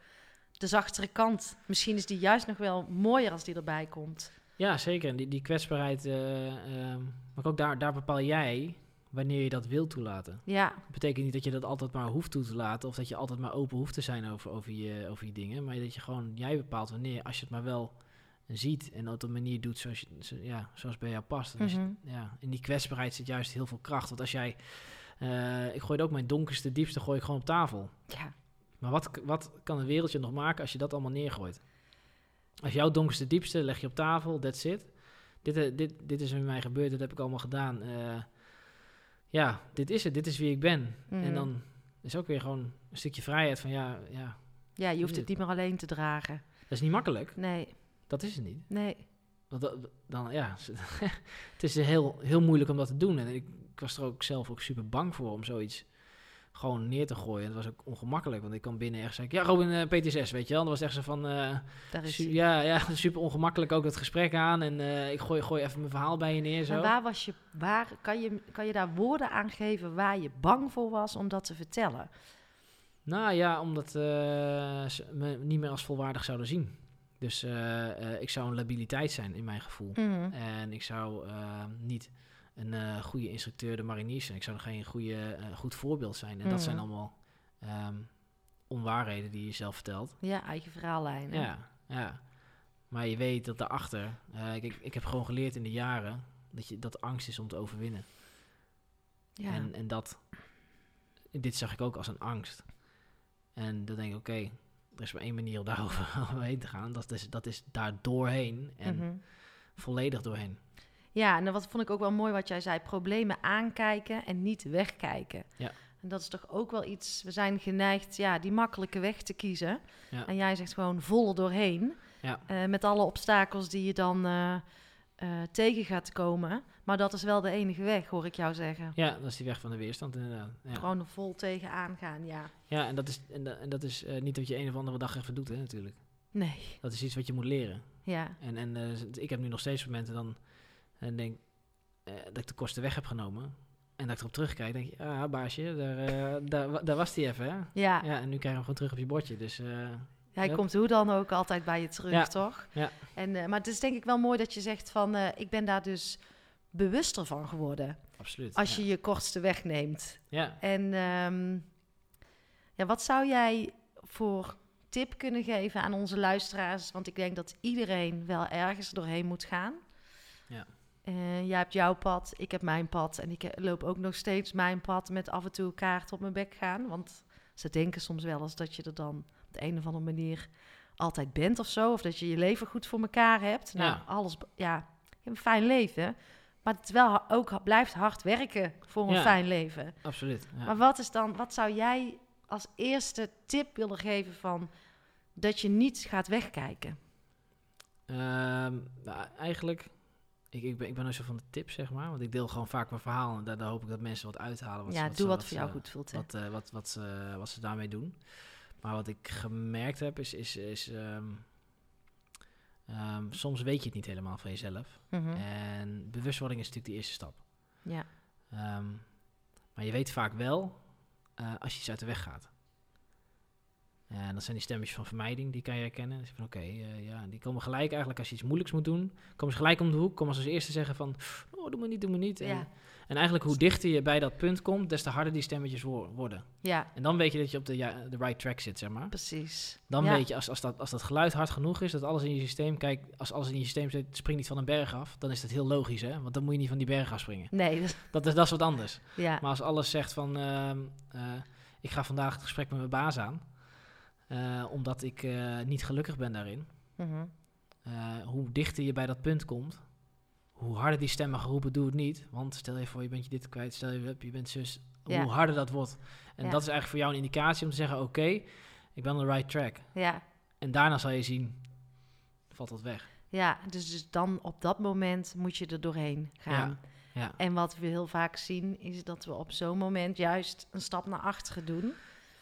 de zachtere kant, misschien is die juist nog wel mooier als die erbij komt. Ja, zeker. En die, die kwetsbaarheid, eh, ehm, maar ook daar, daar bepaal jij wanneer je dat wil toelaten. Ja, Dat betekent niet dat je dat altijd maar hoeft toe te laten of dat je altijd maar open hoeft te zijn over, over, je, over je dingen, maar dat je gewoon, jij bepaalt wanneer, als je het maar wel ziet en op een manier doet zoals, je, ja, zoals bij jou past. Je- Mhm. ja, in die kwetsbaarheid zit juist heel veel kracht. Want als jij, eh, ik gooi ook mijn donkerste, diepste gooi ik gewoon op tafel. ja, Maar wat, wat kan een wereldje nog maken als je dat allemaal neergooit? Als jouw donkerste, diepste leg je op tafel, that's it. Dit, eh, dit, dit is met mij gebeurd, dit heb ik allemaal gedaan. Eh, ja, dit is het, dit is wie ik ben. Mhm. En dan is ook weer gewoon een stukje vrijheid van ja, ja, ja, je hoeft het niet meer alleen te dragen. dat is niet makkelijk. Nee, Dat is het niet. nee. Want dat- dan, ja, het is heel, heel moeilijk om dat te doen. En ik, ik was er ook zelf ook super bang voor om zoiets gewoon neer te gooien. En het was ook ongemakkelijk, want ik kwam binnen en zei ik, ja, Robin, eh, PTSS, weet je wel. En dat was echt zo van, eh, su- ja, ja, super ongemakkelijk ook het gesprek aan. En eh, ik gooi, gooi even mijn verhaal bij je neer, zo. En waar was je, waar kan je, kan je daar woorden aan geven waar je bang voor was om dat te vertellen? Nou ja, omdat ze me niet meer als volwaardig zouden zien. Dus eh, eh, ik zou een labiliteit zijn in mijn gevoel. Mhm. En ik zou eh, niet een goede instructeur de mariniers zijn. Ik zou geen goede, goed voorbeeld zijn. En dat zijn Mhm. allemaal ehm, onwaarheden die je zelf vertelt. Ja, eigen verhaallijnen. Ja, ja. Maar je weet dat daarachter... ik, ik heb gewoon geleerd in de jaren... dat, je, dat angst is om te overwinnen. Ja. En, en dat... Dit zag ik ook als een angst. En dan denk ik, oké... er is maar één manier om daarover overheen te gaan. Dat is, dat is daar doorheen. En Mhm. volledig doorheen. Ja, en dat vond ik ook wel mooi wat jij zei. Problemen aankijken en niet wegkijken. Ja. En dat is toch ook wel iets... We zijn geneigd ja, die makkelijke weg te kiezen. Ja. En jij zegt gewoon vol doorheen. Ja. Eh, met alle obstakels die je dan eh, eh, tegen gaat komen. Maar dat is wel de enige weg, hoor ik jou zeggen. Ja, dat is die weg van de weerstand inderdaad. Ja, Gewoon er vol tegenaan gaan, ja. ja en dat is, en, da- en dat is eh, niet dat je een of andere dag even doet, hè, natuurlijk. Nee, Dat is iets wat je moet leren. ja. En, en eh, ik heb nu nog steeds momenten dan en denk dat ik de kosten weg heb genomen. En dat ik erop terugkijk, denk je, ah, baasje, daar, daar, daar was die even, hè? Ja, Ja, en nu krijg je hem gewoon terug op je bordje. Dus hij Yep. komt hoe dan ook altijd bij je terug, Ja. toch? Ja. En, eh, maar het is denk ik wel mooi dat je zegt van... eh, ik ben daar dus bewuster van geworden. absoluut. Als ja. je je kortste weg neemt. Ja, En ehm, ja, wat zou jij voor tip kunnen geven aan onze luisteraars? Want ik denk dat iedereen wel ergens doorheen moet gaan. Ja. Eh, jij hebt jouw pad, ik heb mijn pad. En ik loop ook nog steeds mijn pad met af en toe kaart op mijn bek gaan. Want ze denken soms wel eens dat je er dan de een of andere manier altijd bent of zo. Of dat je je leven goed voor elkaar hebt. Nou, Ja. alles, ja, je hebt een fijn leven. Maar het wel ook blijft hard werken voor een Ja. fijn leven. absoluut. Ja. Maar wat is dan, wat zou jij als eerste tip willen geven van dat je niet gaat wegkijken? Ehm, nou, eigenlijk, ik, ik, ben, ik ben nooit zo van de tips, zeg maar. Want ik deel gewoon vaak mijn verhaal en daar, daar hoop ik dat mensen wat uithalen. Wat ja, ze, wat doe ze- wat voor jou goed voelt. hè. Wat, eh, wat, wat, ze, wat ze daarmee doen. Maar wat ik gemerkt heb, is... is, is ehm, ehm, soms weet je het niet helemaal van jezelf. Mhm. En bewustwording is natuurlijk de eerste stap. Ja, Ehm, maar je weet vaak wel eh, als je iets uit de weg gaat. En dat zijn die stemmetjes van vermijding, die kan je herkennen. Dus van oké, eh, ja, die komen gelijk eigenlijk als je iets moeilijks moet doen. Komen ze gelijk om de hoek, komen ze als eerste zeggen van... Oh, doe me niet, doe me niet. En, Ja. En eigenlijk hoe dichter je bij dat punt komt, des te harder die stemmetjes wo- worden. ja, En dan weet je dat je op de, ja, de right track zit, zeg maar. precies. Dan Ja. weet je, als, als, dat, als dat geluid hard genoeg is, dat alles in je systeem... Kijk, als alles in je systeem zit, springt niet van een berg af. Dan is dat heel logisch, hè? Want dan moet je niet van die berg afspringen. Nee, dat, Dat is, dat is wat anders. ja. Maar als alles zegt van, ehm, eh, ik ga vandaag het gesprek met mijn baas aan, eh, omdat ik eh, niet gelukkig ben daarin. Mhm. Hoe dichter je bij dat punt komt, hoe harder die stemmen geroepen, doe het niet. Want stel je voor, je bent je dit kwijt, stel je, je bent zus, Ja. hoe harder dat wordt. En Ja. dat is eigenlijk voor jou een indicatie om te zeggen, oké, ik ben on the right track. ja. En daarna zal je zien, valt dat weg. Ja, dus, dus dan op dat moment moet je er doorheen gaan. Ja, En wat we heel vaak zien, is dat we op zo'n moment juist een stap naar achteren doen.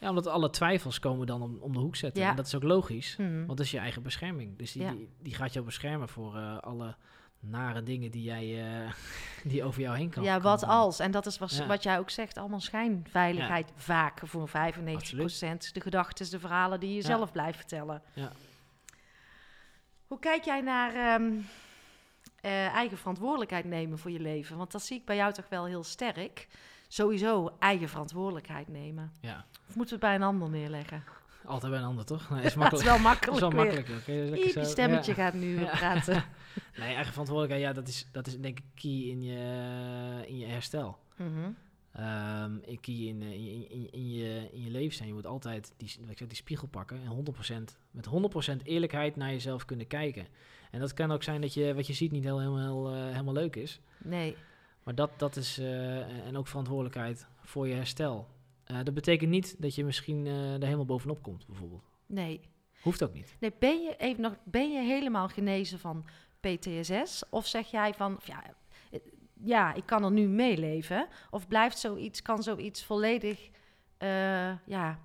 ja omdat alle twijfels komen dan om, om de hoek zetten. Ja. En dat is ook logisch. Mhm. Want dat is je eigen bescherming. Dus die, die gaat jou beschermen voor eh, alle nare dingen die, jij, eh, die over jou heen kan. ja, wat als? En dat is was, Ja. wat jij ook zegt, allemaal schijnveiligheid. Vaak voor 95% De gedachten, de verhalen die je Ja. zelf blijft vertellen. Ja. Hoe kijk jij naar ehm, eh, eigen verantwoordelijkheid nemen voor je leven? Want dat zie ik bij jou toch wel heel sterk. Sowieso eigen verantwoordelijkheid nemen. Ja, Of moeten we het bij een ander neerleggen? Altijd bij een ander, toch? Nee, is Dat is makkelijk. wel Dat makkelijk is wel makkelijk. oké, lekker Iep, stemmetje Ja. gaat nu praten. Nee, eigen verantwoordelijkheid, ja, dat is, dat is denk ik key in je, in je herstel. In key in, eh, in, in, in, je, in je leven zijn. Je moet altijd die, ik zeg, die spiegel pakken en 100%, met 100% eerlijkheid naar jezelf kunnen kijken. En dat kan ook zijn dat je wat je ziet niet heel, helemaal, eh, helemaal leuk is. Nee, Maar dat, dat is, eh, en ook verantwoordelijkheid voor je herstel. Eh, dat betekent niet dat je misschien eh er helemaal bovenop komt, bijvoorbeeld. nee. Hoeft ook niet. Nee, ben je, even nog, ben je helemaal genezen van PTSS? Of zeg jij van, ja, eh, ja, ik kan er nu meeleven? Of blijft zoiets, kan zoiets volledig, ja,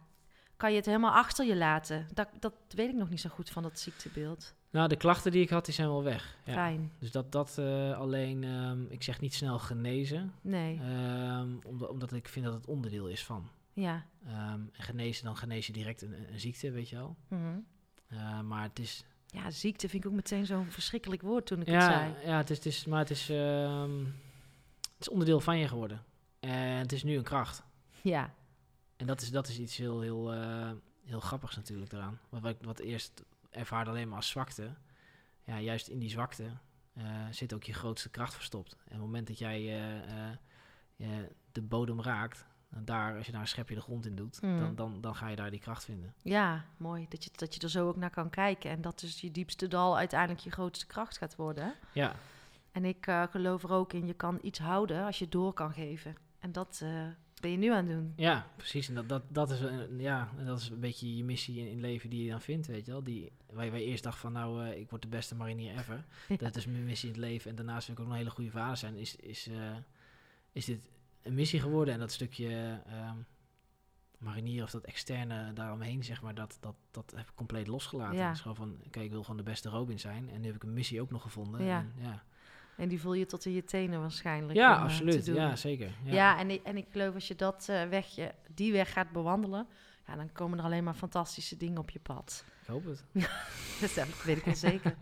kan je het helemaal achter je laten? Dat, dat weet ik nog niet zo goed van dat ziektebeeld. Nou, de klachten die ik had, die zijn wel weg. Ja. Fijn. Dus dat, dat eh, alleen, ehm, ik zeg niet snel genezen, Nee, ehm, omdat, omdat ik vind dat het onderdeel is van. ja. Ehm, en genezen, dan genees je direct een, een ziekte, weet je wel. Mhm. Eh, maar het is, Ja, ziekte vind ik ook meteen zo'n verschrikkelijk woord toen ik het zei. ja het is, het is, maar het is, het is onderdeel van je geworden. En het is nu een kracht. Ja, En dat is, dat is iets heel, heel, eh, heel grappigs natuurlijk eraan. Wat, wat ik wat eerst ervaarde alleen maar als zwakte. Ja, juist in die zwakte eh, zit ook je grootste kracht verstopt. En op het moment dat jij eh, eh, de bodem raakt, en daar, als je daar een schepje de grond in doet, Mm. dan, dan, dan ga je daar die kracht vinden. ja, mooi. Dat je, dat je er zo ook naar kan kijken. En dat dus je diepste dal uiteindelijk je grootste kracht gaat worden. Ja, En ik geloof er ook in, je kan iets houden als je door kan geven. En dat ben je nu aan het doen. ja precies. En dat, dat, dat, is, een- ja, en dat is een beetje je missie in, in het leven die je dan vindt, weet je wel. Die, waar, je eerst dacht van, nou, eh, ik word de beste marinier ever. Ja. Dat is mijn missie in het leven. En daarnaast wil ik ook nog een hele goede vader zijn. Is, is, eh, is dit een missie geworden? En dat stukje ehm, marinier of dat externe daaromheen, zeg maar, dat, dat, dat heb ik compleet losgelaten. Ja. Het is gewoon van, kijk, ik wil gewoon de beste Robin zijn. En nu heb ik een missie ook nog gevonden. Ja. En, ja. En die voel je tot in je tenen waarschijnlijk. ja, om, eh, absoluut. Ja, zeker. Ja, Ja. en, ik, en ik geloof als je dat eh, wegje, die weg gaat bewandelen, ja, dan komen er alleen maar fantastische dingen op je pad. Ik hoop het. Dat weet ik wel zeker.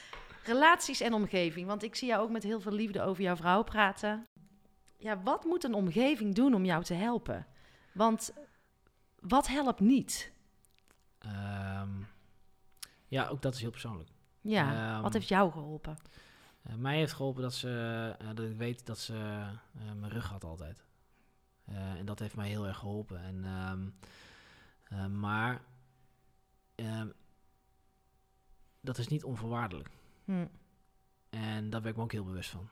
Relaties en omgeving, want ik zie jou ook met heel veel liefde over jouw vrouw praten. Ja, wat moet een omgeving doen om jou te helpen? Want wat helpt niet? Ehm, ja, ook dat is heel persoonlijk. Ja, Ehm, wat heeft jou geholpen? Eh, mij heeft geholpen dat, ze, eh, dat ik weet dat ze eh, mijn rug had altijd. En dat heeft mij heel erg geholpen. En, ehm, eh, maar ehm, dat is niet onvoorwaardelijk. Hm. En daar ben ik me ook heel bewust van.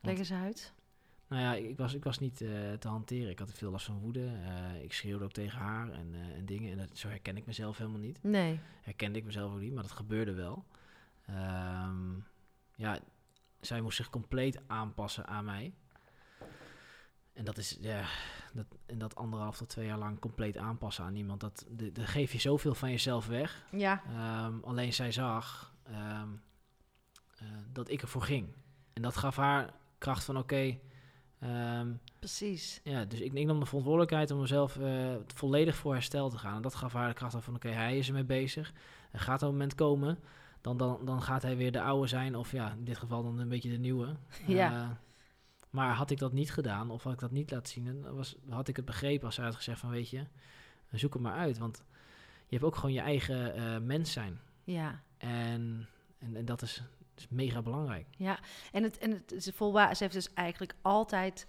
Leg eens uit. Nou ja, ik was, ik was niet te hanteren. Ik had veel last van woede. Ik schreeuwde ook tegen haar en, en dingen. En dat, zo herken ik mezelf helemaal niet. Nee. Herkende ik mezelf ook niet, maar dat gebeurde wel. Ehm, ja, zij moest zich compleet aanpassen aan mij. En dat is, ja, dat, en dat anderhalf tot twee jaar lang compleet aanpassen aan iemand. Dat, de, de geef je zoveel van jezelf weg. Ja. Ehm, alleen zij zag ehm, eh, dat ik ervoor ging. En dat gaf haar kracht van oké. ehm, Precies. ja, dus ik, ik nam de verantwoordelijkheid om mezelf eh, volledig voor herstel te gaan. En dat gaf haar de kracht van oké, hij is ermee bezig. Er gaat een moment komen. Dan, dan, dan gaat hij weer de oude zijn. Of ja, in dit geval dan een beetje de nieuwe. Ja. Eh, maar had ik dat niet gedaan, of had ik dat niet laten zien, dan was, had ik het begrepen als zij had gezegd van weet je, zoek het maar uit. Want je hebt ook gewoon je eigen eh, mens zijn. Ja. En, en, en dat is, is mega belangrijk. Ja. En het, en het is volwaar. Ze heeft dus eigenlijk altijd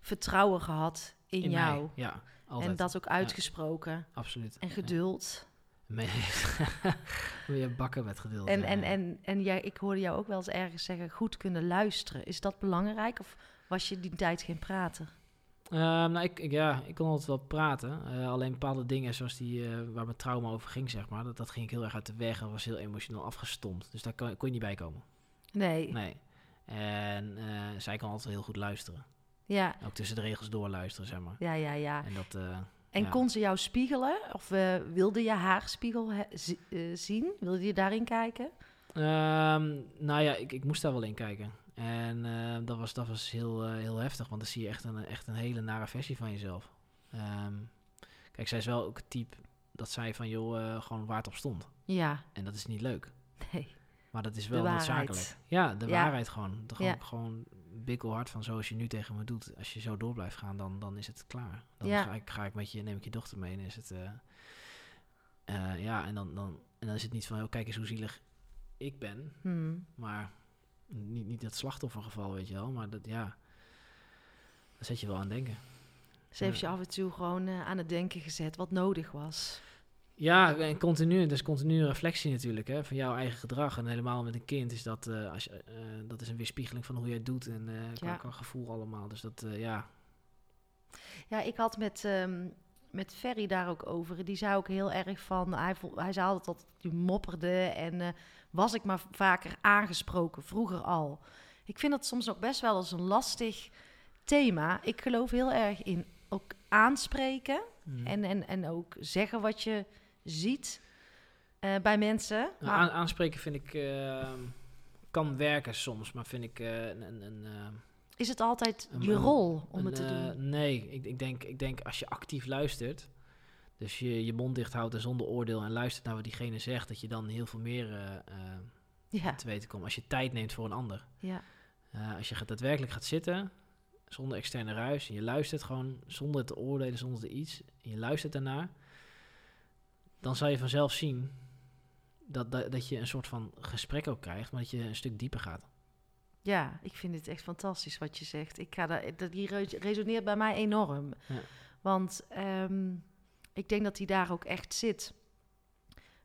vertrouwen gehad in, In jou. mij, ja, altijd. En dat ook uitgesproken. Absoluut. En geduld. Nee, weer bakken met geduld. En, ja, en, en, en jij, ik hoorde jou ook wel eens ergens zeggen, goed kunnen luisteren. Is dat belangrijk? Of was je die tijd geen prater? Ehm, nou, ik, ik- ja, ik kon altijd wel praten. Eh, alleen bepaalde dingen zoals die eh, waar mijn trauma over ging, zeg maar, dat, dat ging ik heel erg uit de weg en was heel emotioneel afgestompt. Dus daar kon, kon je niet bij komen. Nee. Nee. En eh, zij kan altijd heel goed luisteren. Ja, Ook tussen de regels door luisteren, zeg maar. ja, ja, ja. En dat, En Ja. kon ze jou spiegelen? Of eh, wilde je haar spiegel he- zi- eh, zien? Wilde je daarin kijken? Ehm, nou ja, ik, ik moest daar wel in kijken. En eh, dat was, dat was heel, heel heftig, want dan zie je echt een, echt een hele nare versie van jezelf. Ehm, kijk, zij is wel ook het type dat zij van, joh, gewoon waar het op stond. Ja, En dat is niet leuk. nee. Maar dat is wel noodzakelijk. Ja, de Ja. waarheid gewoon. De, gewoon, Ja. gewoon bikkelhard van zoals je nu tegen me doet. Als je zo door blijft gaan, dan, dan is het klaar. Dan Ja. ga, ik, ga ik met je, neem ik je dochter mee en is het... eh, eh, ja, en dan, dan, en dan is het niet van, oh, kijk eens hoe zielig ik ben. Hmm. Maar niet, niet dat slachtoffergeval, weet je wel. Maar dat, ja, daar zet je wel aan denken. Ze heeft je af en toe gewoon eh, aan het denken gezet wat nodig was. Ja, en continu, dus continue reflectie natuurlijk, hè, van jouw eigen gedrag. En helemaal met een kind is dat, eh, als je, eh, dat is een weerspiegeling van hoe jij het doet en eh qua, Ja. qua gevoel allemaal. Dus dat, ja, Ja, ik had met, ehm, met Ferry daar ook over. Die zei ook heel erg van... Hij, hij zei altijd dat hij mopperde en was ik maar vaker aangesproken, vroeger al. Ik vind dat soms ook best wel als een lastig thema. Ik geloof heel erg in ook aanspreken Mm. en, en, en ook zeggen wat je ziet eh, bij mensen. Nou, Maar- aanspreken vind ik, eh, kan werken soms, maar vind ik eh, een... een, een eh, is het altijd Een- je rol om het te doen? nee, ik, ik, denk, ik denk als je actief luistert, dus je je mond dicht houdt en zonder oordeel en luistert naar wat diegene zegt, dat je dan heel veel meer Ja, te weten komt. Als je tijd neemt voor een ander. ja, als je gaat- daadwerkelijk gaat zitten, zonder externe ruis, en je luistert gewoon zonder te oordelen, zonder te iets, en je luistert daarnaar, dan zal je vanzelf zien dat, dat, dat je een soort van gesprek ook krijgt, maar dat je een stuk dieper gaat. ja, ik vind het echt fantastisch wat je zegt. Ik ga daar, dat, die re- resoneert bij mij enorm. Ja. Want ehm, ik denk dat die daar ook echt zit.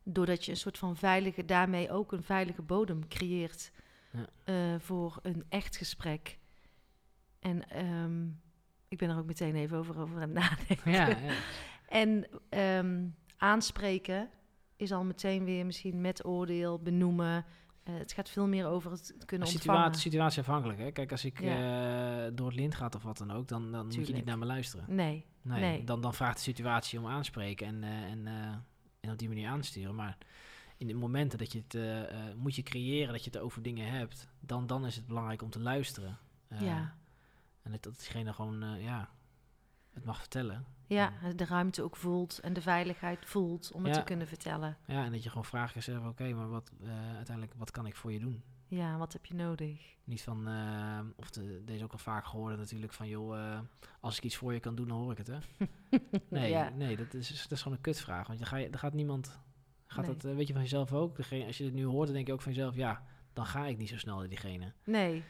Doordat je een soort van veilige, daarmee ook een veilige bodem creëert Ja. eh, voor een echt gesprek. En ehm, ik ben er ook meteen even over, over aan het nadenken. Ja, ja. En ehm, aanspreken is al meteen weer misschien met oordeel, benoemen. Eh, het gaat veel meer over het kunnen ontvangen. Situatie, situatieafhankelijk. Hè? Kijk, als ik Ja. eh, door het lint gaat of wat dan ook, dan, dan moet je niet naar me luisteren. Nee, Nee, Nee. Dan, dan vraagt de situatie om aanspreken en, eh, en, en op die manier aansturen. Maar in de momenten dat je het moet je creëren, dat je het over dingen hebt, dan, dan is het belangrijk om te luisteren. Ja. En dat, dat diegene gewoon, ja, het mag vertellen. ja, de ruimte ook voelt en de veiligheid voelt om het Ja. te kunnen vertellen. Ja, en dat je gewoon vraagt jezelf, oké, maar wat, eh, uiteindelijk, wat kan ik voor je doen? Ja, wat heb je nodig? Niet van, eh, of de, deze ook al vaak gehoord natuurlijk, van joh, eh, als ik iets voor je kan doen, dan hoor ik het, hè? Nee, Ja. nee dat, is, dat is gewoon een kutvraag. Want je ga je, gaat niemand, gaat Nee. dat, weet je van jezelf ook? Degene, als je het nu hoort, dan denk je ook van jezelf, ja, dan ga ik niet zo snel naar diegene. Nee,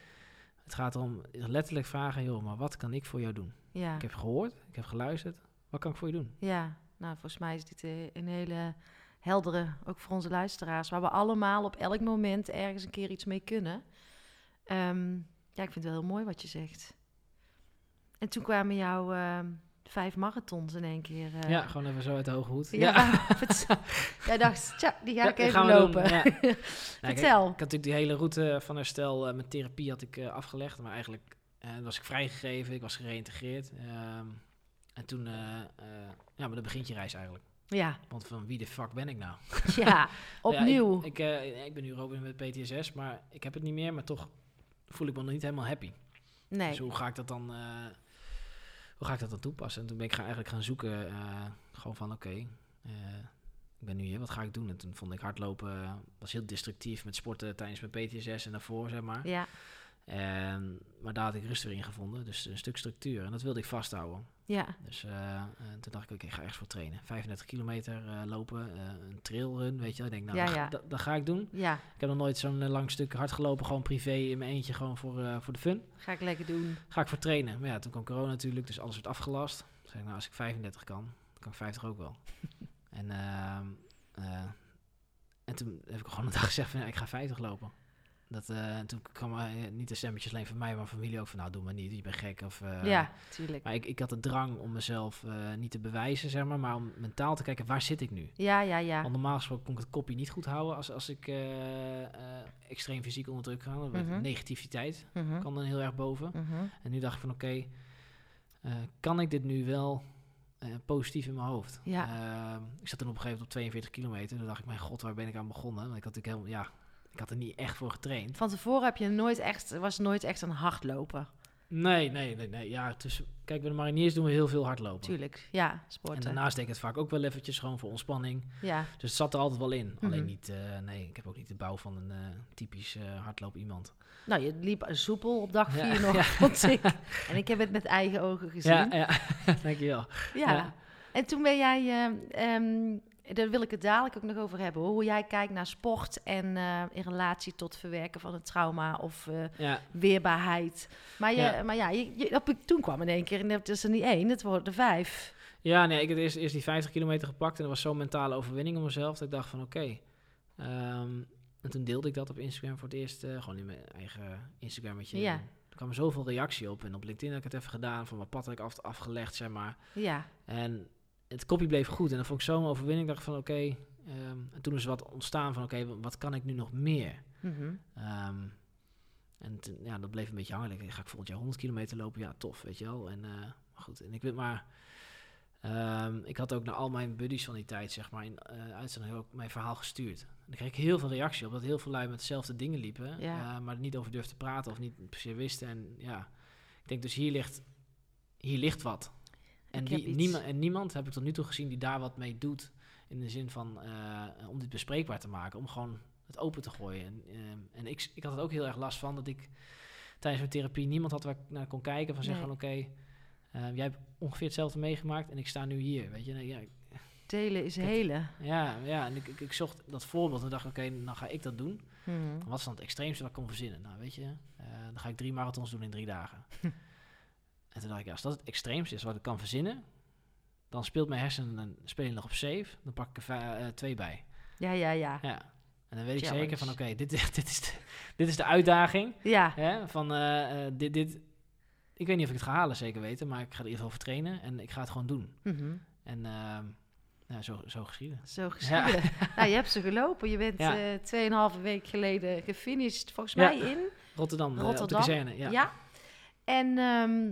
Het gaat erom letterlijk vragen, joh, maar wat kan ik voor jou doen? Ja. Ik heb gehoord, ik heb geluisterd, wat kan ik voor je doen? Ja, nou volgens mij is dit eh, een hele heldere, ook voor onze luisteraars, waar we allemaal op elk moment ergens een keer iets mee kunnen. Ehm, ja, ik vind het wel heel mooi wat je zegt. En toen kwamen jouw ehm, vijf marathons in één keer. eh, Ja, gewoon even zo uit de hoge hoed. Ja, vertel- Jij dacht, tja, die ga Ja, ik even lopen. ja. Nou, kijk, Vertel. ik had natuurlijk die hele route van herstel eh, met therapie had ik afgelegd. Maar eigenlijk eh, was ik vrijgegeven, ik was gereïntegreerd. Ehm, en toen, eh, eh, ja, maar dan begint je reis eigenlijk. Ja, Want van wie de fuck ben ik nou? ja, opnieuw. Ja, ik, ik, eh, ik ben nu ook met PTSS, maar ik heb het niet meer. Maar toch voel ik me nog niet helemaal happy. nee. Dus hoe ga ik dat dan, hoe ga ik dat dan toepassen? En toen ben ik gaan, eigenlijk gaan zoeken, gewoon van oké, ik ben nu hier, wat ga ik doen? En toen vond ik hardlopen, was heel destructief met sporten tijdens mijn PTSS en daarvoor, zeg maar. Ja, En, maar daar had ik rust weer in gevonden, dus een stuk structuur. En dat wilde ik vasthouden. ja, Dus eh, eh, toen dacht ik, oké, ik ga ergens voor trainen. 35 kilometer eh, lopen, een trailrun, weet je. Ik denk, nou, Ja, dat, ja. dat, dat ga ik doen. ja. Ik heb nog nooit zo'n lang stuk hard gelopen, gewoon privé in mijn eentje, gewoon voor, voor de fun. Ga ik lekker doen. Ga ik voor trainen. Maar ja, toen kwam corona natuurlijk, dus alles werd afgelast. Toen zei ik, nou, als ik 35 kan, dan kan ik 50 ook wel. en, ehm, eh, en toen heb ik gewoon een dag gezegd van, ja, ik ga 50 lopen. Dat, en toen kwam eh, niet de stemmetjes alleen van mij, maar van familie ook van, nou, doe maar niet, je bent gek. Of, eh, ja, tuurlijk. Maar ik, ik had de drang om mezelf niet te bewijzen, zeg maar, maar om mentaal te kijken, waar zit ik nu? Ja, ja, ja. Want normaal gesproken kon ik het kopje niet goed houden als, als ik extreem fysiek onder druk ga. Mhm. Negativiteit Mhm, kwam dan heel erg boven. mhm. En nu dacht ik van oké, kan ik dit nu wel positief in mijn hoofd? Ja. Ehm, ik zat toen op een gegeven moment op 42 kilometer. Toen dacht ik, mijn god, waar ben ik aan begonnen? Want ik had natuurlijk helemaal, ja, ik had er niet echt voor getraind. Van tevoren heb je nooit echt, was nooit echt een hardloper. Nee, nee, nee, nee. Ja, tussen, kijk, bij de mariniers doen we heel veel hardlopen. Tuurlijk, ja, En sporten. daarnaast deed ik het vaak ook wel eventjes gewoon voor ontspanning. Ja, Dus het zat er altijd wel in. Alleen Mhm. niet, eh, nee, ik heb ook niet de bouw van een eh, typisch eh, hardloop iemand. nou, je liep soepel op dag Ja, vier nog, ja. vond ik. En ik heb het met eigen ogen gezien. Ja, ja. dankjewel. Ja. Ja. En toen ben jij, ehm, daar wil ik het dadelijk ook nog over hebben, hoor. hoe jij kijkt naar sport en eh, in relatie tot verwerken van het trauma of eh, Ja, weerbaarheid. Maar, je, Ja. maar ja, je, je- op, toen kwam in één keer, en het is er niet één, het worden er vijf. Ja, nee, ik heb eerst, eerst die 50 kilometer gepakt en dat was zo'n mentale overwinning om mezelf. Dat ik dacht van oké. Ehm, en toen deelde ik dat op Instagram voor het eerst, eh, gewoon in mijn eigen Instagrammetje. Ja. Er kwam zoveel reactie op en op LinkedIn heb ik het even gedaan, van mijn pad had ik af, afgelegd, zeg maar. Ja, En het kopje bleef goed en dan vond ik zo'n overwinning, dacht ik van oké. ehm, en toen is wat ontstaan van oké, wat kan ik nu nog meer? mhm. Ehm, en ja, dat bleef een beetje hangen. Ik dacht, ga ik volgend jaar 100 kilometer lopen? Ja, tof, weet je wel. En eh, maar goed, en ik weet maar... ehm, ik had ook naar al mijn buddies van die tijd, zeg maar, in eh uitzending ook mijn verhaal gestuurd. En daar kreeg ik heel veel reactie op, dat heel veel lui met dezelfde dingen liepen. Ja. eh, maar er niet over durfden te praten of niet per se wisten. En ja, ik denk dus hier ligt, hier ligt wat. En, die, niemand, en niemand heb ik tot nu toe gezien die daar wat mee doet. In de zin van eh, om dit bespreekbaar te maken. Om gewoon het open te gooien. En, ehm, en ik, ik had er ook heel erg last van dat ik tijdens mijn therapie niemand had waar ik naar kon kijken. Van zeggen Nee. van oké, eh, jij hebt ongeveer hetzelfde meegemaakt en ik sta nu hier. Weet je, Nee, ja, delen is helen. ja, ja, en ik, ik, ik zocht dat voorbeeld en dacht oké, dan ga ik dat doen. Mhm. Wat is dan het extreemste wat ik kon verzinnen? Nou, weet je, eh, dan ga ik drie marathons doen in drie dagen. en toen dacht ik, ja, als dat het extreemste is wat ik kan verzinnen, dan speelt mijn hersenen een spelen nog op safe. Dan pak ik er eh, twee bij. Ja, ja, ja. Ja. En dan weet ik zeker van, oké, dit, dit, is de, dit is de uitdaging. Ja, Hè, van, eh, eh, dit, dit, ik weet niet of ik het ga halen, zeker weten, maar ik ga er in ieder geval voor trainen en ik ga het gewoon doen. Mhm. En ja, zo, zo geschieden. zo geschieden. nou, je hebt ze gelopen. Je bent Ja. eh tweeënhalve week geleden gefinished, volgens Ja. mij in Rotterdam, Rotterdam. op de kazerne. Ja. Ja. En ehm,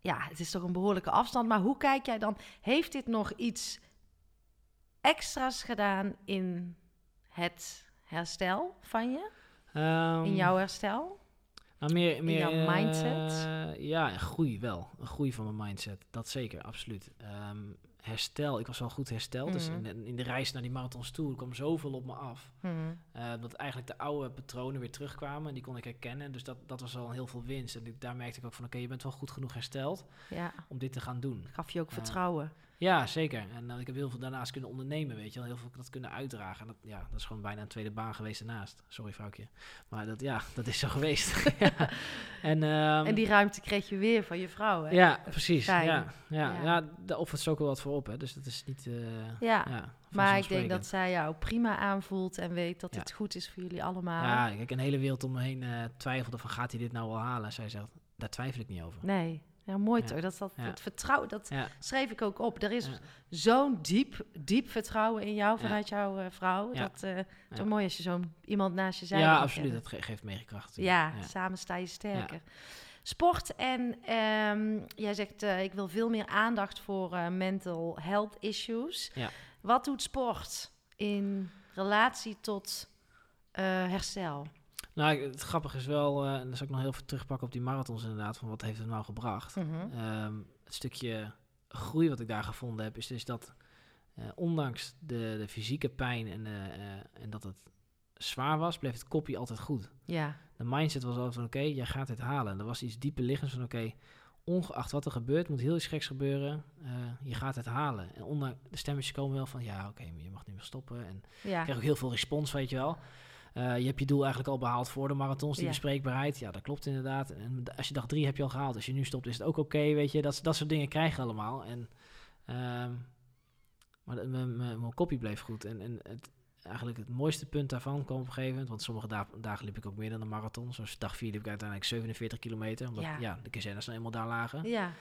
ja, het is toch een behoorlijke afstand. Maar hoe kijk jij dan? Heeft dit nog iets extra's gedaan in het herstel van je? Ehm, In jouw herstel? Nou, meer, meer jouw eh, mindset? ja, een groei wel. Een groei van mijn mindset. Dat zeker, absoluut. Ehm, herstel, ik was wel goed hersteld. Dus Mhm. in, in de reis naar die marathons toe kwam zoveel op me af. Mhm. eh, dat eigenlijk de oude patronen weer terugkwamen. En die kon ik herkennen. Dus dat, dat was al heel veel winst. En ik- daar merkte ik ook van, oké, je bent wel goed genoeg hersteld Ja, om dit te gaan doen. gaf je ook vertrouwen. Ja, zeker. En eh, ik heb heel veel daarnaast kunnen ondernemen, weet je wel. Heel veel dat kunnen uitdragen. En dat, ja, dat is gewoon bijna een tweede baan geweest daarnaast. Sorry, vrouwtje. Maar dat, ja, dat is zo geweest. ja. En, ehm, en die ruimte kreeg je weer van je vrouw, hè? Ja, precies. Ja, ja, Ja. ja. daar offert ze ook wel wat voor op, hè. Dus dat is niet... eh, Ja, ja, maar ik denk dat zij jou prima aanvoelt en weet dat het goed is voor jullie allemaal. Ja, kijk, een hele wereld om me heen eh, twijfelde van, gaat hij dit nou wel halen? Zij zegt, daar twijfel ik niet over. Nee, Ja, mooi toch? Dat, dat, het vertrouwen, dat schreef ik ook op. Er is zo'n diep, diep vertrouwen in jou vanuit jouw eh, vrouw. Dat het is mooi als je zo'n iemand naast je zijde Ja, absoluut. Dat ge- geeft mega kracht. Ja, samen sta je sterker. Sport en ehm, jij zegt eh, ik wil veel meer aandacht voor mental health issues. Ja. Wat doet sport in relatie tot herstel? Nou, het grappige is wel, eh, en dan zal ik nog heel veel terugpakken op die marathons inderdaad, van wat heeft het nou gebracht. Ehm, het stukje groei wat ik daar gevonden heb, is dus dat eh, ondanks de, de fysieke pijn en, eh, en dat het zwaar was, bleef het kopje altijd goed. Ja, De mindset was altijd van oké, jij gaat dit halen. En er was iets dieper liggends van oké, ongeacht wat er gebeurt, moet heel iets geks gebeuren. je gaat het halen. En ondanks de stemmetjes komen wel van ja, oké, maar je mag niet meer stoppen. En ja, ik krijg ook heel veel respons, weet je wel. Eh, je hebt je doel eigenlijk al behaald voor de marathons, die Ja. bespreekbaarheid. Ja, dat klopt inderdaad. En als je dag drie heb je al gehaald. Als je nu stopt, is het ook oké, weet je. Dat, dat soort dingen krijg je allemaal. En, ehm, maar de- mijn- kopie bleef goed. En, en het, eigenlijk het mooiste punt daarvan kwam op een gegeven moment... want sommige da- dagen liep ik ook meer dan een marathon. Zoals dag vier liep ik uiteindelijk 47 kilometer. Omdat Ja. ja. de kazernes dan eenmaal daar lagen. ja,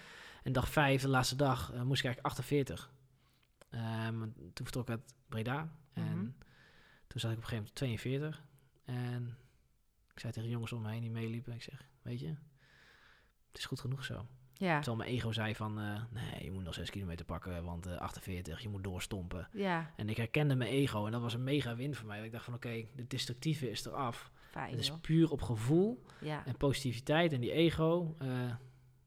En dag vijf, de laatste dag, eh, moest ik eigenlijk 48. Ehm, toen vertrok ik uit Breda. En Mhm. Toen zat ik op een gegeven moment op 42. En ik zei tegen de jongens om me heen die meeliepen. Ik zeg, weet je, het is goed genoeg zo. ja, Terwijl mijn ego zei van, eh, nee, je moet nog 6 kilometer pakken, want eh 48, je moet doorstompen. ja, En ik herkende mijn ego en dat was een mega win voor mij. Ik dacht van, oké, de destructieve is eraf. fijn Het is puur op gevoel Ja, en positiviteit en die ego, eh,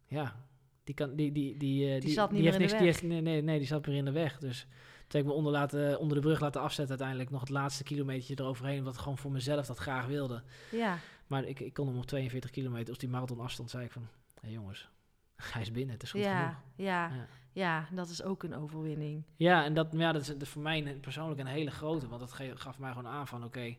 ja, die kan, die, die, die, eh, Die zat niet meer heeft in de niks, die heeft, nee, nee, nee, die zat meer in de weg. Dus heb ik me onder, laten, onder de brug laten afzetten uiteindelijk nog het laatste kilometer eroverheen, omdat ik gewoon voor mezelf dat graag wilde. ja, Maar ik, ik kon hem op 42 kilometer, als die marathon afstand, zei ik van, hé jongens, hij is binnen, het is goed ja, genoeg. ja, Ja. ja, dat is ook een overwinning. Ja, en dat, ja, dat is, voor mij persoonlijk een hele grote, want dat gaf mij gewoon aan van, oké,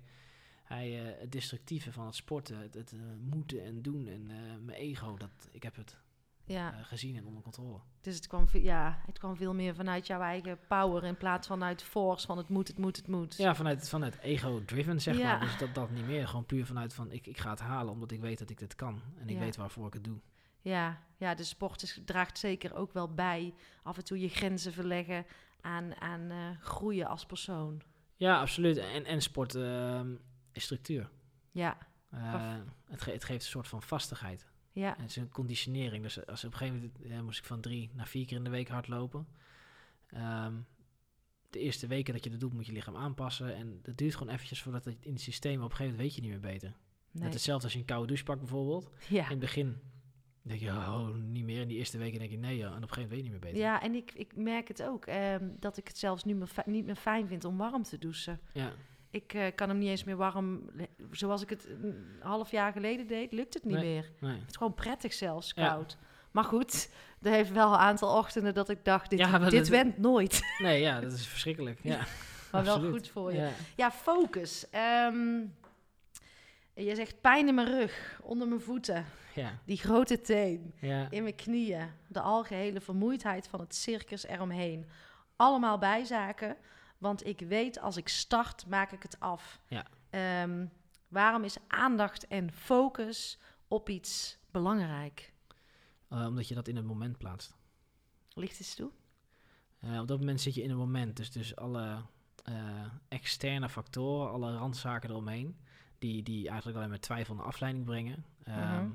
hij, eh, het destructieve van het sporten, het, het eh, moeten en doen en eh, mijn ego, dat, ik heb het Ja, eh, gezien en onder controle. dus het kwam, ja, het kwam veel meer vanuit jouw eigen power in plaats van uit force van het moet, het moet, het moet. Ja, vanuit, vanuit ego-driven, zeg Ja. maar. Dus dat, dat niet meer. Gewoon puur vanuit van, ik, ik ga het halen omdat ik weet dat ik dit kan. En ik Ja. weet waarvoor ik het doe. Ja, ja de sport is, draagt zeker ook wel bij af en toe je grenzen verleggen aan, aan eh, groeien als persoon. Ja, absoluut. En, en sport ehm, is structuur. Ja, Eh, het, ge- het geeft een soort van vastigheid. Ja, En het is een conditionering. Dus als op een gegeven moment eh, moest ik van drie naar vier keer in de week hardlopen. Ehm, de eerste weken dat je dat doet, moet je lichaam aanpassen. En dat duurt gewoon eventjes voordat het in het systeem, op een gegeven moment weet je niet meer beter. nee. Net hetzelfde als je een koude douche pakt bijvoorbeeld. ja. In het begin denk je, oh, niet meer. In die eerste weken denk je, nee, ja. En op een gegeven moment weet je niet meer beter. Ja, en ik, ik merk het ook, ehm, dat ik het zelfs fi- niet meer fijn vind om warm te douchen. Ja, Ik eh, kan hem niet eens meer warm, zoals ik het een half jaar geleden deed, lukt het niet Nee. meer. nee. Het is gewoon prettig zelfs, Ja. koud. Maar goed, er heeft wel een aantal ochtenden dat ik dacht, dit, Ja, dit dat- went nooit. Nee, ja, dat is verschrikkelijk. Ja, Maar wel goed voor je. Ja. Ja, focus. Ehm, je zegt pijn in mijn rug, onder mijn voeten, Ja, die grote teen, in mijn knieën, de algehele vermoeidheid van het circus eromheen. Allemaal bijzaken, want ik weet als ik start, maak ik het af. Ja. Ehm, waarom is aandacht en focus op iets belangrijk? Eh, omdat je dat in het moment plaatst. Licht eens toe. Eh, op dat moment zit je in een moment. Dus, dus alle eh, externe factoren, alle randzaken eromheen, die, die eigenlijk alleen maar twijfel en afleiding brengen, ehm, Mhm.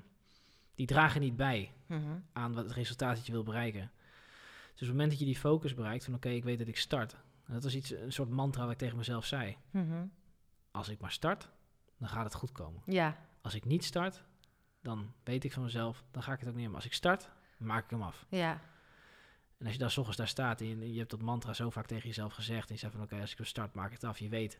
die dragen niet bij Mhm. aan wat het resultaat dat je wil bereiken. Dus op het moment dat je die focus bereikt van oké, ik weet dat ik start. En dat was iets, een soort mantra wat ik tegen mezelf zei. Mhm. Als ik maar start, dan gaat het goed komen. Ja, Als ik niet start, dan weet ik van mezelf, dan ga ik het ook niet meer. Maar als ik start, maak ik hem af. ja, En als je daar 's ochtends daar staat en je, je hebt dat mantra zo vaak tegen jezelf gezegd. En je zegt van oké, als ik start, maak ik het af. Je weet,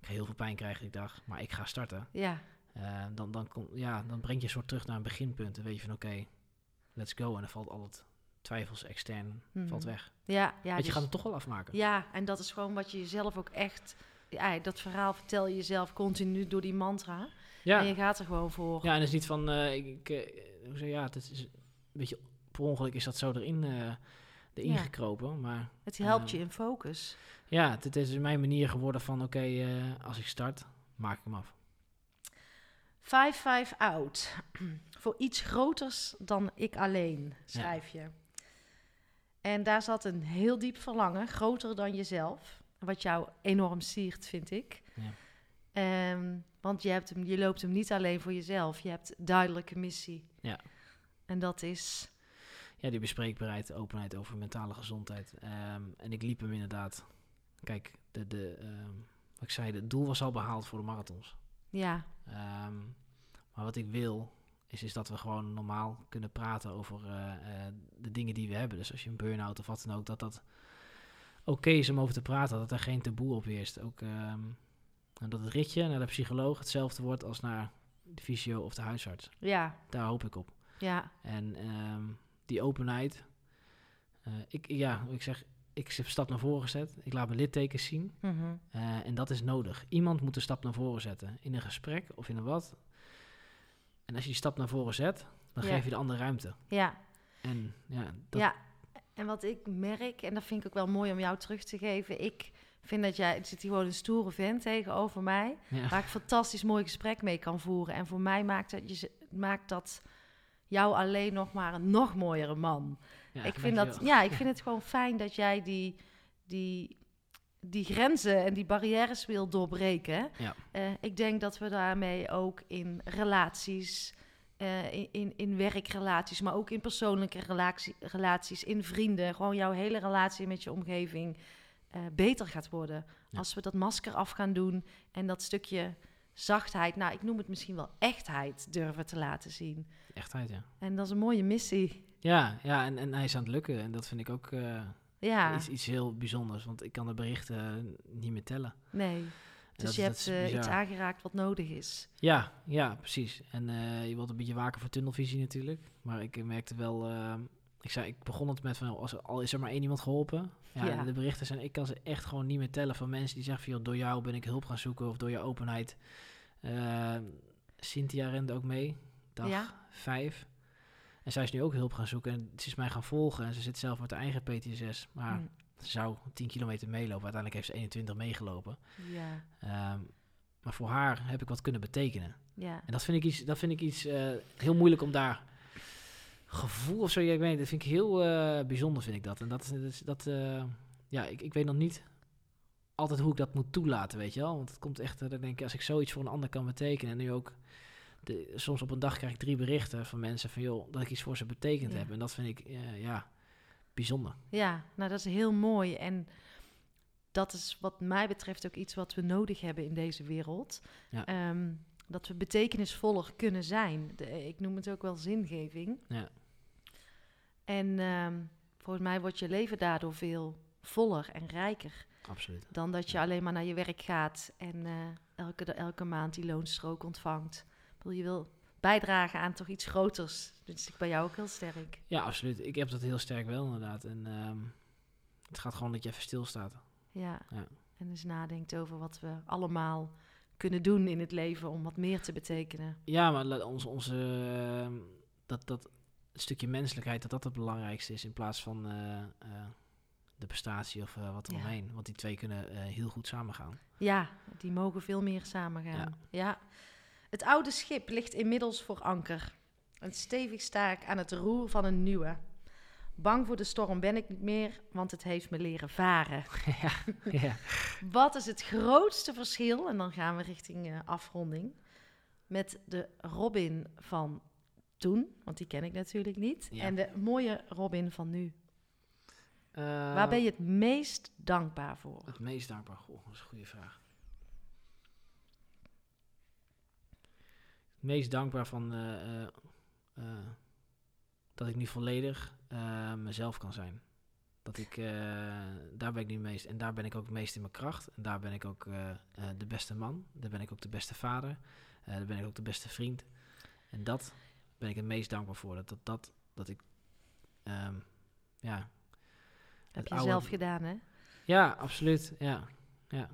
ik ga heel veel pijn krijgen die dag, maar ik ga starten. ja, Eh, dan, dan, kom, ja, dan breng je een soort terug naar een beginpunt. Dan weet je van oké, let's go. En dan valt al het twijfels extern Mhm. valt weg. ja. ja Want je dus- gaat hem toch wel afmaken. Ja, en dat is gewoon wat je jezelf ook echt... Ja, dat verhaal vertel je jezelf continu door die mantra. Ja, En je gaat er gewoon voor. ja en het is niet van, eh, ik, eh, hoe zeg je, ja, het is een beetje per ongeluk is dat zo erin, eh erin Ja. gekropen. Maar Het helpt je in focus. ja, het, het is mijn manier geworden van oké, als ik start, maak ik hem af. 5-5 out. voor iets groters dan ik alleen, schrijf je. En daar zat een heel diep verlangen, groter dan jezelf. Wat jou enorm siert, vind ik. Ja. Ehm, want je, hebt hem, je loopt hem niet alleen voor jezelf. Je hebt duidelijke missie. Ja. En dat is... Ja, die bespreekbaarheid, openheid over mentale gezondheid. Ehm, en ik liep hem inderdaad. Kijk, de, de, ehm, wat ik zei, het doel was al behaald voor de marathons. Ja, maar wat ik wil, is, is dat we gewoon normaal kunnen praten over eh, eh, de dingen die we hebben. Dus als je een burn-out of wat dan ook, dat dat oké is om over te praten. Dat er geen taboe op heerst. Ook ehm, dat het ritje naar de psycholoog hetzelfde wordt als naar de fysio of de huisarts. ja, Daar hoop ik op. ja, En ehm, die openheid. eh, ik, ja, ik zeg, ik heb stap naar voren gezet. Ik laat mijn littekens zien. mhm, en dat is nodig. Iemand moet een stap naar voren zetten. In een gesprek of in een wat. En als je die stap naar voren zet, dan Ja. geef je de andere ruimte. ja. En ja, dat, Ja, en wat ik merk, en dat vind ik ook wel mooi om jou terug te geven. Ik vind dat jij, er zit hier gewoon een stoere vent tegenover mij. ja. Waar ik fantastisch mooi gesprek mee kan voeren. En voor mij maakt dat, je, maakt dat jou alleen nog maar een nog mooiere man. Ja, ik, vind dat, ja, ik vind het gewoon fijn dat jij die, die, die grenzen en die barrières wil doorbreken. Ja. Eh, ik denk dat we daarmee ook in relaties, eh, in, in, in werkrelaties, maar ook in persoonlijke relatie, relaties, in vrienden, gewoon jouw hele relatie met je omgeving eh, beter gaat worden. Ja. Als we dat masker af gaan doen en dat stukje zachtheid, nou ik noem het misschien wel echtheid, durven te laten zien. Echtheid, ja. En dat is een mooie missie. Ja, ja en, en hij is aan het lukken. En dat vind ik ook Ja, iets, iets heel bijzonders. Want ik kan de berichten niet meer tellen. nee. En Dus je is- hebt is eh, iets aangeraakt wat nodig is. Ja, ja, precies. En eh, je wilt een beetje waken voor tunnelvisie natuurlijk. Maar ik eh, merkte wel... ik, zei, ik begon het met van, als, al is er maar één iemand geholpen. Ja, de berichten zijn, ik kan ze echt gewoon niet meer tellen van mensen die zeggen van, joh, door jou ben ik hulp gaan zoeken of door je openheid. Cynthia rende ook mee, dag Ja. vijf. En zij is nu ook hulp gaan zoeken en ze is mij gaan volgen en ze zit zelf met haar eigen PTSS. Maar Mm, ze zou 10 kilometer meelopen, uiteindelijk heeft ze 21 meegelopen. ja, Ehm, maar voor haar heb ik wat kunnen betekenen. ja. En dat vind ik iets, dat vind ik iets eh, heel moeilijk om daar gevoel of zo. Ik weet dat vind ik heel eh, bijzonder, vind ik dat. En dat is, dat, eh, ja, ik, ik weet nog niet altijd hoe ik dat moet toelaten, weet je wel. Want het komt echt, dan denk ik, als ik zoiets voor een ander kan betekenen en nu ook, de, soms op een dag krijg ik drie berichten van mensen van, joh, dat ik iets voor ze betekend Ja. heb. En dat vind ik, eh, ja, bijzonder. Ja, nou dat is heel mooi. En dat is wat mij betreft ook iets wat we nodig hebben in deze wereld. Ja. Ehm, dat we betekenisvoller kunnen zijn. De, ik noem het ook wel zingeving. Ja. En ehm, volgens mij wordt je leven daardoor veel voller en rijker. Absoluut. Dan dat je alleen maar naar je werk gaat en eh, elke, elke maand die loonstrook ontvangt. Je wil bijdragen aan toch iets groters. Dat is bij jou ook heel sterk. Ja, absoluut. Ik heb dat heel sterk wel, inderdaad. En ehm, het gaat gewoon dat je even stilstaat. Ja. Ja. En dus nadenkt over wat we allemaal kunnen doen in het leven om wat meer te betekenen. Ja, maar onze, onze, ehm, dat, dat stukje menselijkheid, dat dat het belangrijkste is in plaats van eh, eh, de prestatie of eh, wat er Ja. omheen. Want die twee kunnen heel goed samengaan. Ja, die mogen veel meer samengaan. Ja. Ja. Het oude schip ligt inmiddels voor anker. En stevig sta ik aan het roer van een nieuwe. Bang voor de storm ben ik niet meer, want het heeft me leren varen. ja, ja. Wat is het grootste verschil? En dan gaan we richting eh, afronding. Met de Robin van toen, want die ken ik natuurlijk niet. Ja. En de mooie Robin van nu. Eh, Waar ben je het meest dankbaar voor? Het meest dankbaar? Goh, dat is een goede vraag. Meest dankbaar van eh, eh, eh, dat ik nu volledig mezelf kan zijn. Dat ik, daar ben ik nu meest. En daar ben ik ook het meest in mijn kracht. En daar ben ik ook de beste man. Daar ben ik ook de beste vader. Daar ben ik ook de beste vriend. En dat ben ik het meest dankbaar voor. Dat, dat, dat, dat ik, ehm, ja, Heb je oude- zelf gedaan, hè? ja, absoluut. Ja, ja.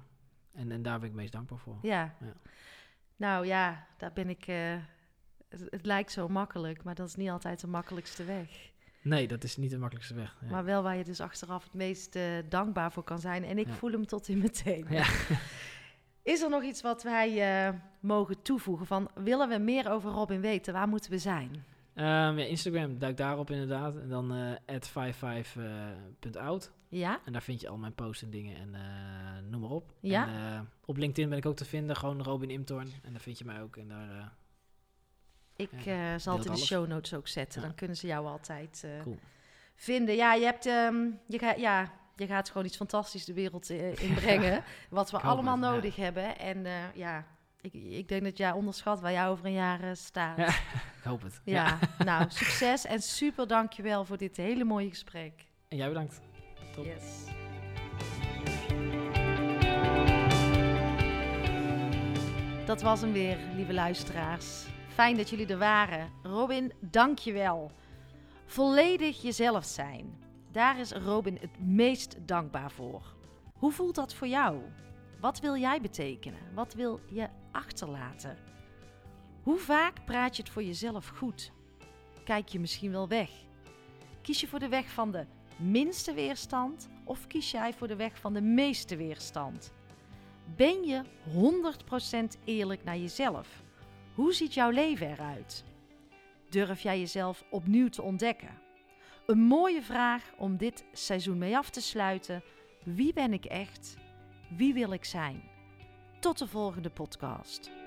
En, en daar ben ik het meest dankbaar voor. Ja. Ja. Nou ja, daar ben ik. eh, het, het lijkt zo makkelijk, maar dat is niet altijd de makkelijkste weg. Nee, dat is niet de makkelijkste weg. Ja. Maar wel waar je dus achteraf het meest eh, dankbaar voor kan zijn. En ik Ja. voel hem tot in mijn teen. Ja. Is er nog iets wat wij eh, mogen toevoegen? Van, willen we meer over Robin weten? Waar moeten we zijn? Ehm, ja, Instagram, duik daarop inderdaad. En dan at 55.out. Ja? En daar vind je al mijn posts en dingen en uh, noem maar op. Ja? En, uh, op LinkedIn ben ik ook te vinden, gewoon Robin Imtorn. En daar vind je mij ook. En daar, uh, ik ja, zal het in de show notes ook zetten. Ja. Dan kunnen ze jou altijd cool. vinden. Ja, je hebt... Um, je ga, ja, je gaat gewoon iets fantastisch de wereld inbrengen. wat we allemaal het, nodig hebben. En ja, ik, ik, denk dat jij onderschat waar jij over een jaar staat. Ja, ik hoop het. Ja, nou, succes en super dankjewel voor dit hele mooie gesprek. En jij bedankt. Yes. Dat was hem weer, lieve luisteraars. Fijn dat jullie er waren. Robin, dank je wel. Volledig jezelf zijn. Daar is Robin het meest dankbaar voor. Hoe voelt dat voor jou? Wat wil jij betekenen? Wat wil je achterlaten? Hoe vaak praat je het voor jezelf goed? Kijk je misschien wel weg? Kies je voor de weg van de minste weerstand of kies jij voor de weg van de meeste weerstand? Ben je 100% eerlijk naar jezelf? Hoe ziet jouw leven eruit? Durf jij jezelf opnieuw te ontdekken? Een mooie vraag om dit seizoen mee af te sluiten. Wie ben ik echt? Wie wil ik zijn? Tot de volgende podcast.